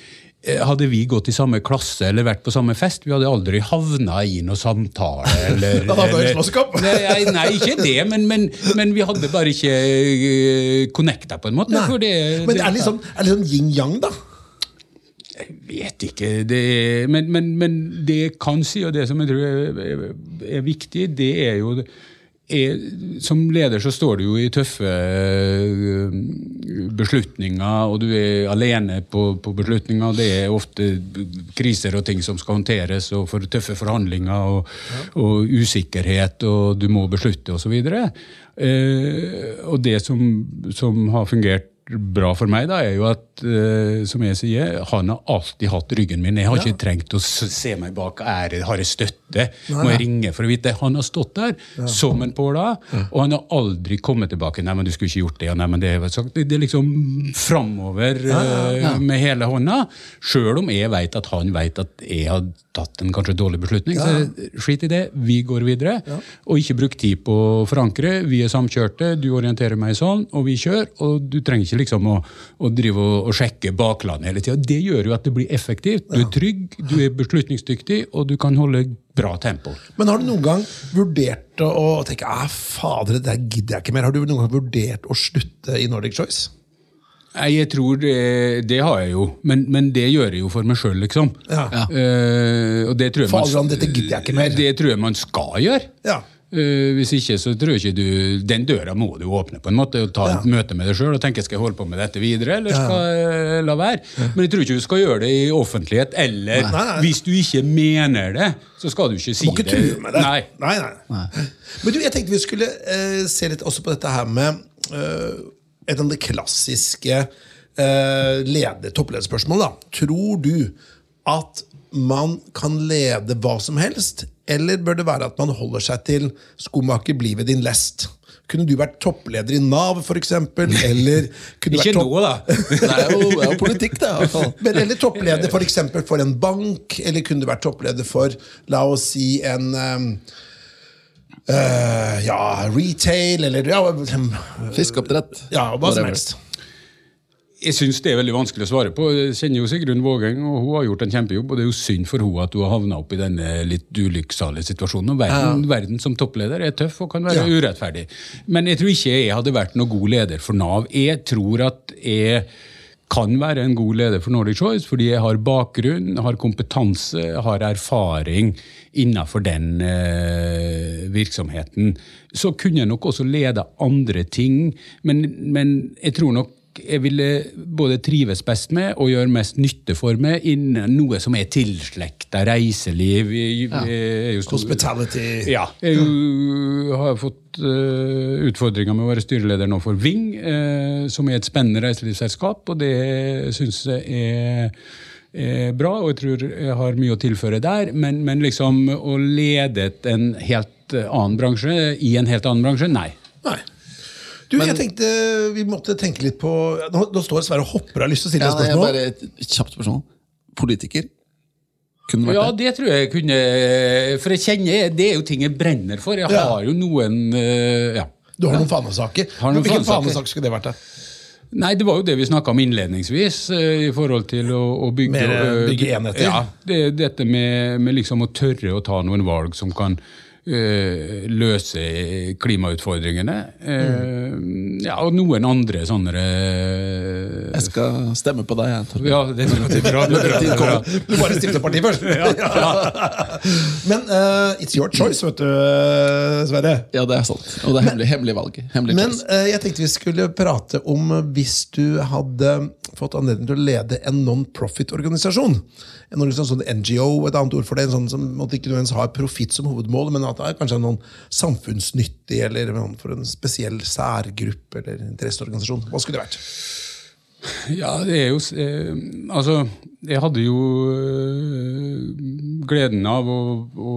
Eh, Hadde vi gått i samme klasse eller vært på samme fest, vi hadde aldri havna i noe samtale. [laughs] Eller, eller-. Nei, nei, ikke det, men, men, men vi hadde bare ikke uh, connecta, på en måte. Det, Men det, er litt liksom, er det liksom yin-yang, da? Jeg vet ikke. Det, men, men, men det jeg kan si, og det som jeg tror er, er, er viktig, det er jo er, Som leder så står du jo i tøffe øh, beslutninger, og du er alene på, på beslutninger. Det er ofte kriser og ting som skal håndteres, og for tøffe forhandlinger og, og usikkerhet, og du må beslutte, osv. Eh, og det som, som har fungert bra for meg, da, er jo at uh, som jeg sier, han har alltid hatt ryggen min. Jeg har ikke trengt å se meg bak ære. Har jeg støtte? Må jeg ringe for å vite? Han har stått der som en påla, og han har aldri kommet tilbake. 'Nei, men du skulle ikke gjort det.' Nei, men det, sagt. det det er liksom framover eh, med hele hånda. Sjøl om jeg vet at han vet at jeg har tatt en kanskje dårlig beslutning. Så skit i det, vi går videre. Og ikke bruk tid på å forankre. Vi er samkjørte, du orienterer meg sånn, og vi kjører. Og du trenger ikke liksom å, å drive og, og sjekke baklandet hele tida. Det gjør jo at det blir effektivt. Du er trygg, du er beslutningsdyktig, og du kan holde bra tempo. Men har du noen gang vurdert å tenke ah, fader, det der gidder jeg ikke mer? Har du noen gang vurdert å slutte i Nordic Choice? Nei, jeg tror det, det har jeg jo, men, men det gjør jeg jo for meg sjøl, liksom. Ja. Eh, og det tror jeg Fader, dette gidder jeg ikke mer. Det tror jeg man skal gjøre. Ja. Eh, hvis ikke, så tror jeg ikke du Den døra må du åpne, på en måte, og ta et møte med deg sjøl og tenke skal jeg holde på med dette videre, eller skal jeg la være. Men jeg tror ikke du skal gjøre det i offentlighet, eller Nei, nei. hvis du ikke mener det, så skal du ikke si Må ikke det. med det. Nei. Nei, nei. Men du, jeg tenkte vi skulle uh, se litt også på dette her med uh, et av de klassiske uh, leder, topplederspørsmål. Da. Tror du at man kan lede hva som helst, eller bør det være at man holder seg til skomaker, bli ved din lest? Kunne du vært toppleder i Nav, f.eks.? Eller kunne Ikke vært topp- nå, da. [laughs] Det er jo, det er jo politikk, det. Men, eller toppleder for, eksempel, for en bank, eller kunne du vært toppleder for la oss si en um, uh, ja, retail, eller ja, Fiskeoppdrett. ja, hva som helst. Jeg syns det er veldig vanskelig å svare på. Jeg kjenner jo Sigrun Vågeng, og hun har gjort en kjempejobb. Og det er jo synd for henne at hun har havna opp i denne litt ulykksalige situasjonen. Og verden, verden som toppleder er tøff og kan være Ja. urettferdig. Men jeg tror ikke jeg hadde vært noen god leder for Nav. Jeg tror at jeg kan være en god leder for Nordic Choice fordi jeg har bakgrunn, har kompetanse, har erfaring innenfor den eh, virksomheten. Så kunne jeg nok også lede andre ting, men, men jeg tror nok jeg ville både trives best med og gjøre mest nytte for meg innen noe som er tilslekta reiseliv. Jeg, jeg er stor- Hospitality. ja. Jeg jo har fått uh, utfordringer med å være styreleder nå for Ving, uh, som er et spennende reiselivsselskap, og det syns jeg er, er bra, og jeg tror jeg har mye å tilføre der. Men, men liksom å lede en helt annen bransje i en helt annen bransje, nei. Nei. Du, jeg tenkte Vi måtte tenke litt på Nå, nå står Sverre og hopper. Jeg har lyst til å stille Ja, deg nei, spørsmål. bare et kjapt spørsmål. Politiker? Kunne vært Ja, det? det tror jeg kunne For jeg kjenner, det er jo ting jeg brenner for. Jeg Ja. har jo noen eh, ja. Du har noen fanesaker. Har noen Hvilken fanesak skulle det vært? da? Nei, det var jo det vi snakka om innledningsvis, eh, i forhold til å, å bygge Mer, eh, bygge enheter. Ja, det, dette med, med liksom å tørre å ta noen valg som kan løse klimautfordringene. Eh, Ja, og noen andre sånne eh, Jeg skal stemme på deg, jeg. Torgeir. Ja, det er bra. Det er bra, det er bra. Du bare stifter parti først. [laughs] Men uh, it's your choice, vet du, eh, Sverre. Ja, det er sant. Og det er hemmelig, hemmelig valg. Hemmelig Men eh, jeg tenkte vi skulle prate om eh, hvis du hadde fått anledning til å lede en non-profit-organisasjon. En organisasjon, NGO, et annet ord for det. En sånn som måtte ikke nødvendigvis har profitt som hovedmål, men at det er kanskje noen samfunnsnyttig eller noen for en spesiell særgruppe eller interesseorganisasjon. Hva skulle det vært? Ja, det er jo eh, Altså, jeg hadde jo eh, gleden av å, å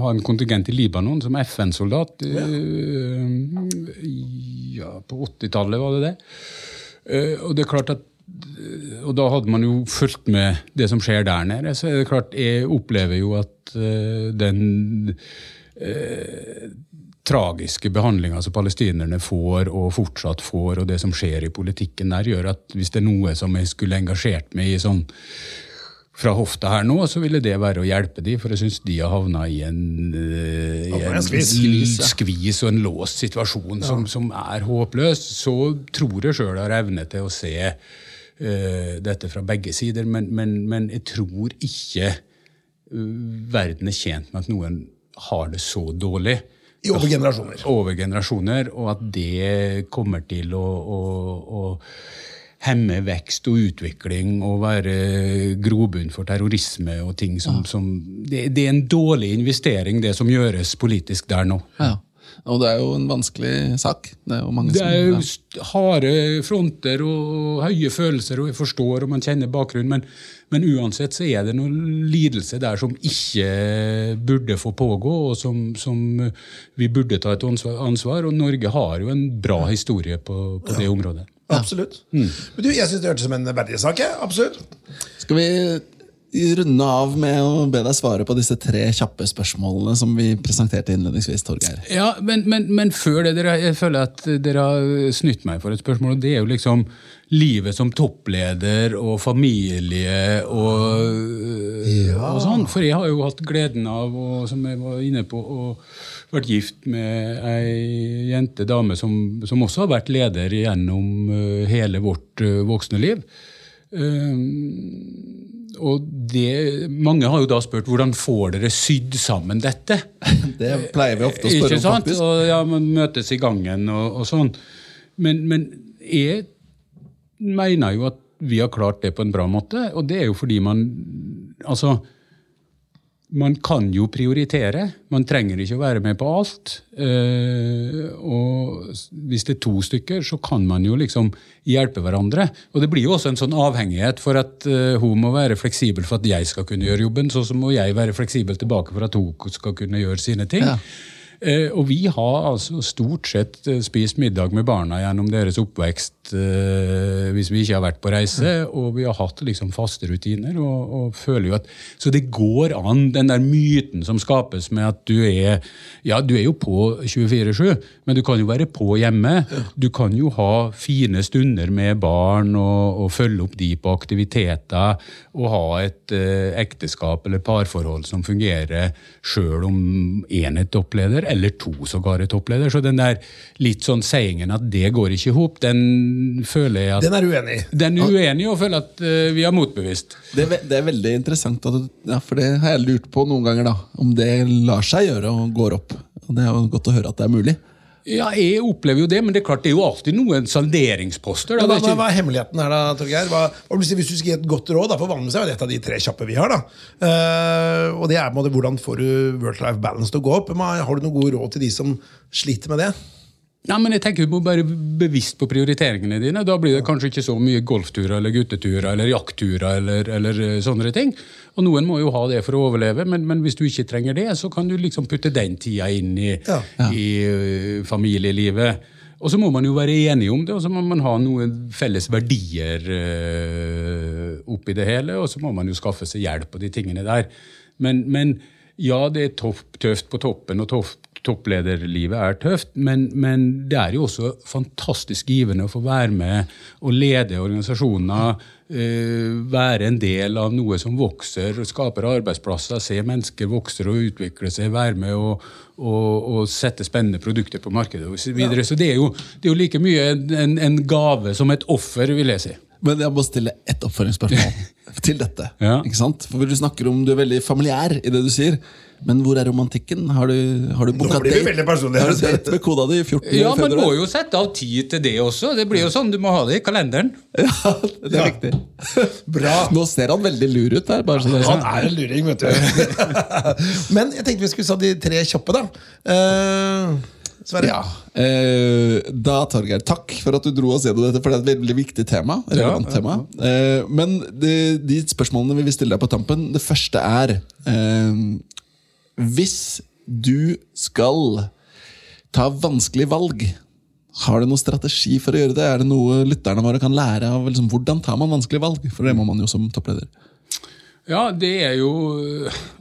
ha en kontingent i Libanon som FN-soldat. Eh, ja, på 80-tallet var det det. Eh, og det er klart at og da hadde man jo fulgt med det som skjer der nede. Så er det klart, jeg opplever jo at uh, den uh, tragiske behandlinga som palestinerne får og fortsatt får, og det som skjer i politikken der, gjør at hvis det er noe som jeg skulle engasjert meg i sånn fra hofta her nå, så ville det være å hjelpe de, for jeg syns de har havna i en, uh, i en skvis. og en låst situasjon som, som, er håpløs. Så tror jeg sjøl har evne til å se dette fra begge sider, men, men, men jeg tror ikke uh, verden er tjent med at noen har det så dårlig. I over generasjoner. Over generasjoner, Og at det kommer til å, å, å hemme vekst og utvikling og være grobunn for terrorisme og ting som, ja. som det, det, er en dårlig investering, det som gjøres politisk der nå. Ja. Og det er jo en vanskelig sak. Det er jo, mange det er jo ja. harde fronter og høye følelser, og jeg forstår og man kjenner bakgrunnen, men, men, uansett så er det noe lidelse der som ikke burde få pågå, og som, som vi burde ta et ansvar. Og Norge har jo en bra historie på, på det området. Absolutt. Mm. Men du, Jeg syns det hørtes som en verdig sak. Absolutt. Skal vi runde av med å be deg svare på disse tre kjappe spørsmålene som vi presenterte innledningsvis, Torgeir? Ja, men, men, men, før det, dere, jeg føler at dere har snytt meg for et spørsmål. og Det er jo liksom livet som toppleder og familie og, ja. og sånn. For jeg har jo hatt gleden av, og, som jeg var inne på, å vært gift med ei jente, dame, som, som, også har vært leder gjennom uh, hele vårt uh, voksne liv. Um, og det, Mange har jo da spurt hvordan får dere sydd sammen dette? [laughs] Det pleier vi ofte å spørre om, faktisk. Og, ja, Man møtes i gangen og, og sånn. Men, men, jeg mener jo at vi har klart det på en bra måte, og det er jo fordi man Altså man kan jo prioritere. Man trenger ikke å være med på alt. Uh, og hvis det er to stykker, så kan man jo liksom hjelpe hverandre. Og det blir jo også en sånn avhengighet for at uh, hun må være fleksibel for at jeg skal kunne gjøre jobben, så må jeg være fleksibel tilbake for at hun skal kunne gjøre sine ting. Ja. Eh, og vi har altså stort sett eh, spist middag med barna gjennom deres oppvekst eh, hvis vi ikke har vært på reise, og vi har hatt liksom faste rutiner. Og, og føler jo at, Så det går an, den der myten som skapes med at du er ja, du er jo på 24-7, men du kan jo være på hjemme. Du kan jo ha fine stunder med barn og, og følge opp de på aktiviteter, og ha et eh, ekteskap eller parforhold som fungerer sjøl om enhet er toppleder eller to sågar er toppleder. Så den der litt sånn sayingen at det går ikke i hop, den føler jeg at Den er uenig i? Den er uenig og føler at uh, vi har motbevist. Det er, det er veldig interessant, du, ja, for det har jeg lurt på noen ganger. da, Om det lar seg gjøre og går opp. Og Det er jo godt å høre at det er mulig. Ja, jeg opplever jo det, men det er klart det er jo alltid noen salderingsposter. Da. Hva, da, hva, er hemmeligheten her, da, Torgeir? Hvis du skal gi et godt råd, da, for vanligvis er det et av de tre kjappe vi har. da. Uh, og det er på en måte, hvordan får du work-life balance til å gå opp? Har du noen gode råd til de som sliter med det? Nei, men jeg tenker Du må være bevisst på prioriteringene dine. Da blir det kanskje ikke så mye golfturer eller gutteturer eller jaktturer eller, eller eh, sånne ting. Og Noen må jo ha det for å overleve, men, men, hvis du ikke trenger det, så kan du liksom putte den tida inn i, ja. i uh, familielivet. Og så må man jo være enige om det, og så må man ha noen felles verdier uh, oppi det hele. Og så må man jo skaffe seg hjelp på de tingene der. Men, men ja, det er tøft på toppen og tøft topplederlivet er tøft, men, men, det er jo også fantastisk givende å få være med og lede organisasjoner. Uh, være en del av noe som vokser, skaper arbeidsplasser, se mennesker vokse og utvikle seg, være med og, og, og sette spennende produkter på markedet osv. Så, videre. så det er, jo, det er jo like mye en, en, gave som et offer, vil jeg si. Men jeg må stille ett oppfølgingsspørsmål [laughs] til dette. Ja. For Du snakker om du er veldig familiær i det du sier. Men hvor er romantikken? Har du, har du booka date? Har du date [laughs] med kona di 14 Ja, Man må jo sette av tid til det også. Det blir jo sånn, Du må ha det i kalenderen. Ja, det er ja. viktig. [laughs] Bra. Nå ser han veldig lur ut der. Bare sånn. han er en luring, vet du. [laughs] Men jeg tenkte vi skulle ta de tre kjappe, da. Uh, Sverre? Ja. Eh, da, Torgeir, takk for at du dro oss gjennom dette, for det er et veldig viktig tema. relevant ja, tema. Eh, men de, de, spørsmålene vi vil stille deg på tampen, det første er hvis du skal ta vanskelige valg Har du noen strategi for å gjøre det? Er det noe lytterne våre kan lære av? Liksom, hvordan tar man vanskelige valg? For det må man jo som toppleder. Ja, det er jo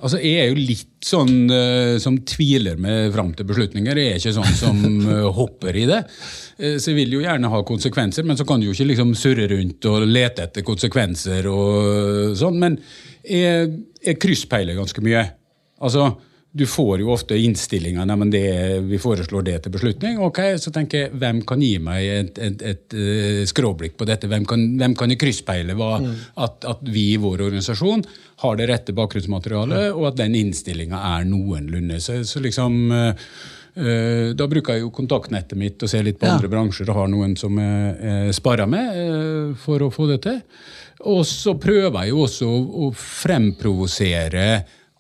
Altså, jeg er jo litt sånn uh, som tviler meg fram til beslutninger. Jeg er ikke sånn som uh, [laughs] hopper i det. Uh, så jeg vil jo gjerne ha konsekvenser, men så kan du jo ikke liksom surre rundt og lete etter konsekvenser og sånn. Men jeg, jeg krysspeiler ganske mye. Altså, du får jo ofte innstillinga men det, vi foreslår det til beslutning. ok, Så tenker jeg, hvem kan gi meg et, et, et, et skråblikk på dette? Hvem kan, hvem kan jeg krysspeile hva, mm. at, at, vi i vår organisasjon har det rette bakgrunnsmaterialet, og at den innstillinga er noenlunde. Så, så liksom... øh, da bruker jeg jo kontaktnettet mitt og ser litt på ja. andre bransjer og har noen som jeg, jeg sparer med øh, for å få det til. Og så prøver jeg jo også å, å fremprovosere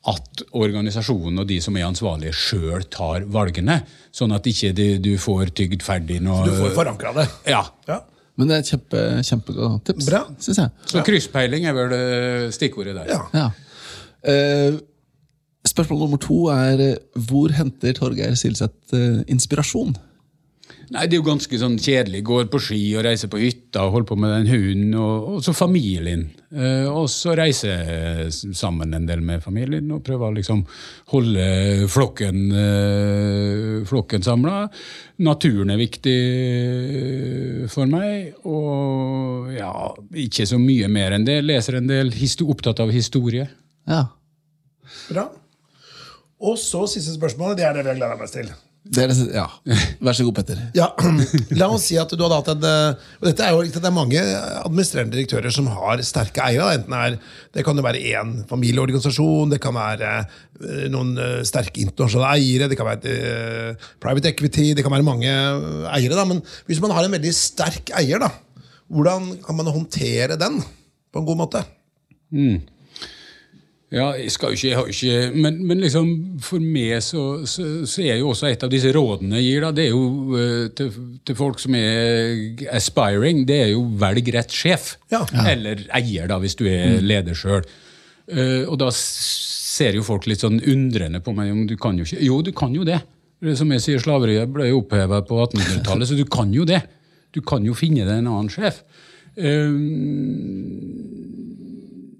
at organisasjonen og de som er ansvarlige, sjøl tar valgene. Sånn at ikke du, du får tygd ferdig noe Du får forankra det. Ja. ja. Men det er et kjempe, kjempegodt tips. Bra. Synes jeg. Så krysspeiling er vel eh, stikkordet der. Ja. ja. Uh, spørsmål nummer to er hvor henter Torgeir Silseth uh, inspirasjon? Nei, Det er jo ganske sånn kjedelig. Går på ski og reiser på hytta og holder på med den hunden. Og, og så familien. Eh, og så reiser sammen en del med familien og prøver å liksom holde flokken, eh, flokken samla. Naturen er viktig for meg. Og ja, ikke så mye mer enn det. Leser en del, opptatt av historie. Ja. Bra. Og så siste spørsmålet. Det er det vi har gleda oss til. Er, ja. Vær så god, Petter. Ja, [clears throat] La oss si at du hadde hatt en eh, og dette er jo det er mange administrerende direktører som har sterke eiere. Enten er, Det kan jo være én familieorganisasjon, det kan være eh, noen eh, sterke internasjonale eiere, det kan være private equity, det kan være mange eiere. Da. Men hvis man har en veldig sterk eier, da, hvordan kan man håndtere den på en god måte? Mm. Ja, jeg skal jo ikke, jeg har ikke men, men liksom for meg så, så, så, er jo også et av disse rådene jeg gir, da, det er jo uh, til, til, folk som er aspiring, det er jo velg rett sjef. Ja. Eller eier, da, hvis du er mm. leder sjøl. Uh, eh, og da ser jo folk litt sånn undrende på meg. Du kan jo ikke Jo, du kan jo det. Som jeg sier, Slaveriet ble oppheva på 1800-tallet, så du kan jo det. Du kan jo finne deg en annen sjef. Uh,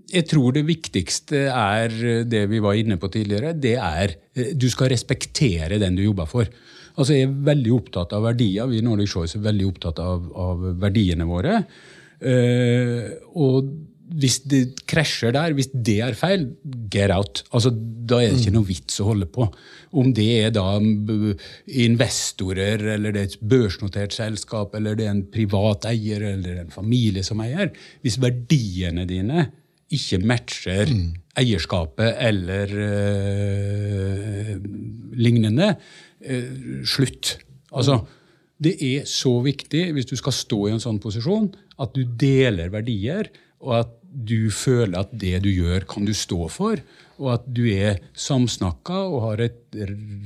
jeg tror det viktigste er det vi var inne på tidligere. Det er du skal respektere den du jobber for. Altså Jeg er veldig opptatt av verdier. Vi i Nordic Choice er veldig opptatt av, av verdiene våre. Uh, og hvis det krasjer der, hvis det er feil, get out. Altså, da er det ikke noe vits å holde på. Om det er da investorer, eller det er et børsnotert selskap, eller det er en privat eier, eller en familie som eier. Hvis verdiene dine ikke matcher mm. eierskapet eller uh, lignende, uh, slutt. Altså, det er så viktig, hvis du skal stå i en sånn posisjon, at du deler verdier, og at du føler at det du gjør, kan du stå for og at du er samsnakka og har et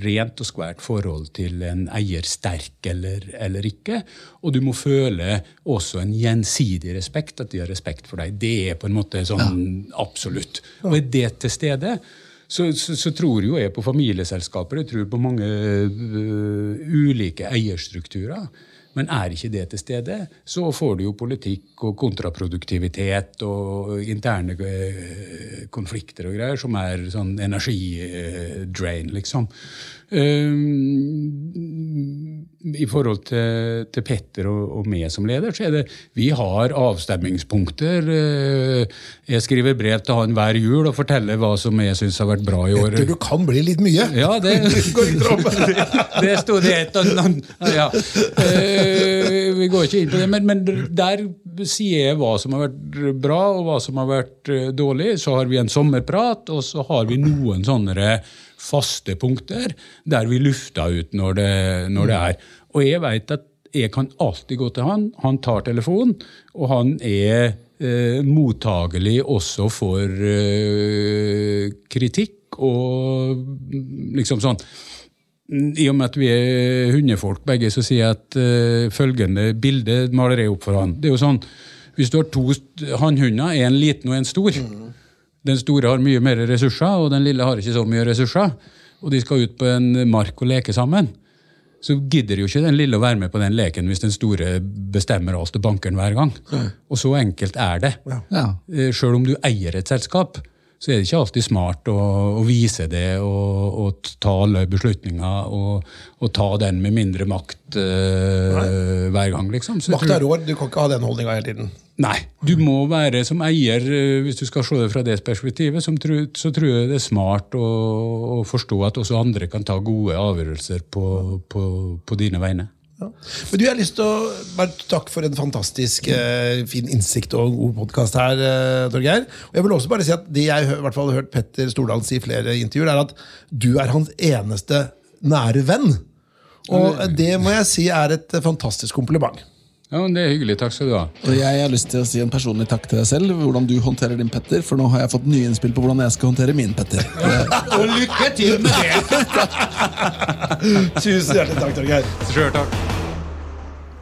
rent og skvært forhold til en eier sterk eller, eller, ikke. Og du må føle også en gjensidig respekt, at de har respekt for deg. Det er på en måte sånn absolutt. Og er det til stede, så, så, så, tror jo jeg på familieselskaper. Jeg tror på mange uh, ulike eierstrukturer. Men er ikke det til stede, så får du jo politikk og kontraproduktivitet og interne eh, konflikter og greier som er sånn energidrain, liksom. Um, I forhold til, til Petter og, og, meg som leder, så er det Vi har avstemmingspunkter. Uh, jeg skriver brev til han hver jul og forteller hva som jeg syns har vært bra i år. Petter, du kan bli litt mye! Ja, det, [laughs] det, [laughs] det sto det et og annet ja. uh, Vi går ikke inn på det, men, men, der sier jeg hva som har vært bra, og hva som har vært uh, dårlig. Så har vi en sommerprat, og så har vi noen sånne faste punkter der vi lufter ut når det, når det er. Og jeg veit at jeg kan alltid gå til han. Han tar telefonen, og han er eh, mottagelig også for eh, kritikk og liksom sånn. I og med at vi er hundefolk begge, så sier jeg at eh, følgende bilde maler jeg opp for han. Det er jo sånn, Hvis du har to hannhunder, en liten og en stor, mm. Den store har mye mer ressurser, og den lille har ikke så mye ressurser. Og de skal ut på en mark og leke sammen. så gidder jo ikke den lille å være med på den leken hvis den store bestemmer alt til bankeren hver gang. Og så enkelt er det. Ja. Eh, Selv om du eier et selskap, så er det ikke alltid smart å, å vise det og, og ta alle beslutninger og, og ta den med mindre makt uh, hver gang. liksom. Så Makt er rår, du kan ikke ha den holdninga hele tiden. Nei, du må være som eier, eh, hvis du skal se det fra det perspektivet, som tro, så tror jeg det er smart å, å forstå at også andre kan ta gode avgjørelser på, på, på dine vegne. Ja. Men du, jeg har lyst til å bare Takk for en fantastisk eh, fin innsikt og god podkast her, eh, Torgeir. Og jeg vil også bare si at Det jeg i hvert fall har hørt Petter Stordalen si i flere intervjuer, er at du er hans eneste nære venn. Og det må jeg si er et eh, fantastisk kompliment. Ja, men Det er hyggelig. Takk skal du ha. Og jeg har lyst til å si en personlig takk til deg selv, hvordan du håndterer din Petter, for nå har jeg fått nye innspill på hvordan jeg skal håndtere min Petter. [laughs] Og lykke til med det! [laughs] Tusen hjertelig takk, Torgeir. Sjøl takk.